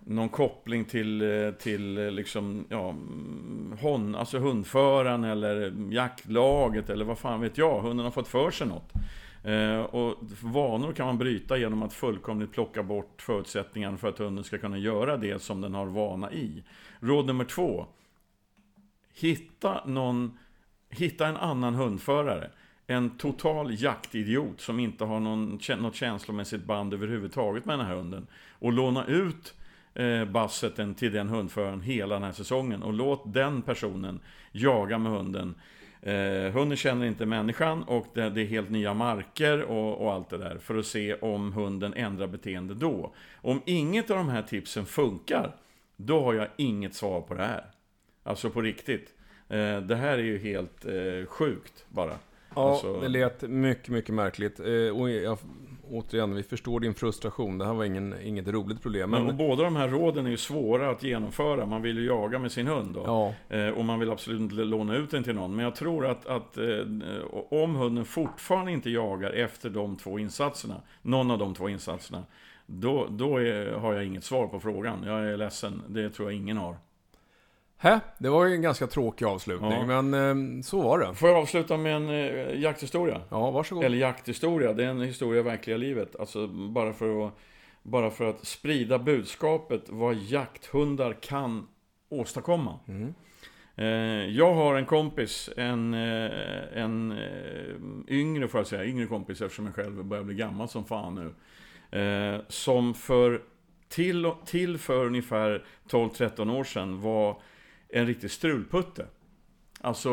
någon koppling till, eh, till eh, liksom, ja, mm, hon, alltså hundföraren eller jaktlaget eller vad fan vet jag. Hunden har fått för sig något. Eh, och vanor kan man bryta genom att fullkomligt plocka bort förutsättningarna för att hunden ska kunna göra det som den har vana i. Råd nummer två. Hitta, någon, hitta en annan hundförare. En total jaktidiot som inte har någon, något känslomässigt band överhuvudtaget med den här hunden. Och låna ut eh, basseten till den hundföraren hela den här säsongen. Och låt den personen jaga med hunden Eh, hunden känner inte människan och det, det är helt nya marker och, och, allt det där för att se om hunden ändrar beteende då. Om inget av de här tipsen funkar, då har jag inget svar på det här. Alltså på riktigt. Eh, det här är ju helt eh, sjukt bara. Ja, alltså... det lät mycket, mycket märkligt. Eh, och jag återigen, vi förstår din frustration. Det här var ingen, inget roligt problem. Men... men båda de här råden är ju svåra att genomföra. Man vill ju jaga med sin hund då. Ja. Eh, och man vill absolut inte låna ut den till någon. Men jag tror att, att eh, om hunden fortfarande inte jagar efter de två insatserna, någon av de två insatserna, då, då är, har jag inget svar på frågan. Jag är ledsen, det tror jag ingen har. Hä? Det var ju en ganska tråkig avslutning, ja. men eh, så var det. Får jag avsluta med en eh, jakthistoria? Ja, varsågod. Eller jakthistoria, det är en historia i verkliga livet. Alltså bara för att, bara för att sprida budskapet vad jakthundar kan åstadkomma. Mm. Eh, jag har en kompis, en, eh, en yngre får jag säga, yngre kompis eftersom jag själv börjar bli gammal som fan nu. Som för till, till för ungefär 12-13 år sedan var en riktig strulputte. Alltså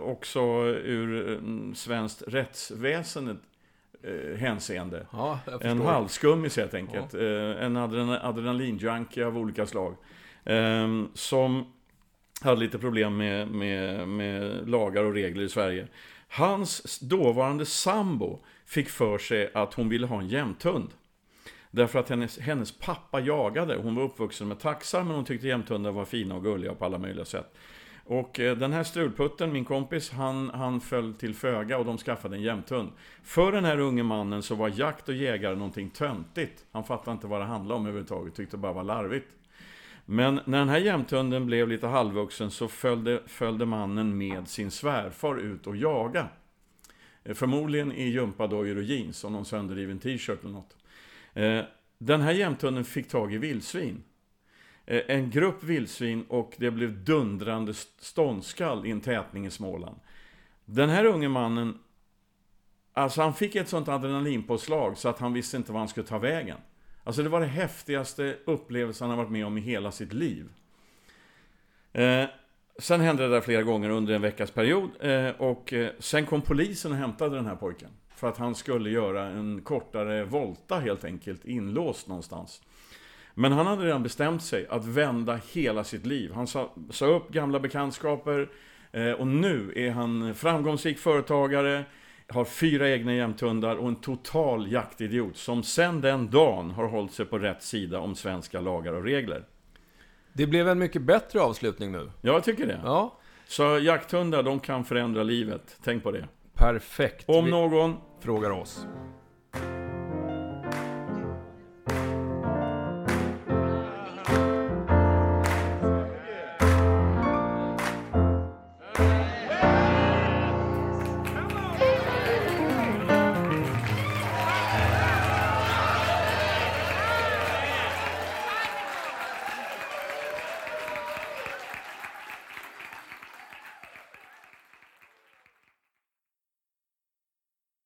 också ur mm, svenskt rättsväsendet eh, hänseende. Ja, en halvskummis helt enkelt. Ja. Eh, en adrenal adrenalinjunkie av olika slag. Eh, som hade lite problem med, med, med lagar och regler i Sverige. Hans dåvarande sambo fick för sig att hon ville ha en jämthund. Därför att hennes, hennes pappa jagade. Hon var uppvuxen med taxar men hon tyckte jämthundar var fina och gulliga på alla möjliga sätt. Och eh, den här strulputten, min kompis, han, han föll till föga och de skaffade en jämthund. För den här unge mannen så var jakt och jägare någonting töntigt. Han fattade inte vad det handlade om överhuvudtaget, tyckte det bara var larvigt. Men när den här jämthunden blev lite halvvuxen så följde, följde mannen med sin svärfar ut och jaga. Eh, förmodligen i gympadojor och jeans och någon sönderriven t-shirt eller något. Eh, den här jämthunden fick tag i vildsvin. Eh, en grupp vildsvin och det blev dundrande ståndskall i en tätning i Småland. Den här unge mannen, alltså han fick ett sånt adrenalinpåslag så att han visste inte var han skulle ta vägen. Alltså det var det häftigaste upplevelsen han har varit med om i hela sitt liv. Eh, sen hände det där flera gånger under en veckas period eh, och eh, sen kom polisen och hämtade den här pojken. För att han skulle göra en kortare volta helt enkelt, inlåst någonstans. Men han hade redan bestämt sig att vända hela sitt liv. Han sa, sa upp gamla bekantskaper eh, och nu är han framgångsrik företagare, har fyra egna jämthundar och en total jaktidiot som sen den dagen har hållit sig på rätt sida om svenska lagar och regler. Det blev en mycket bättre avslutning nu. Ja, jag tycker det. Ja. Så jakthundar, de kan förändra livet. Tänk på det. Perfekt. Om någon frågar oss.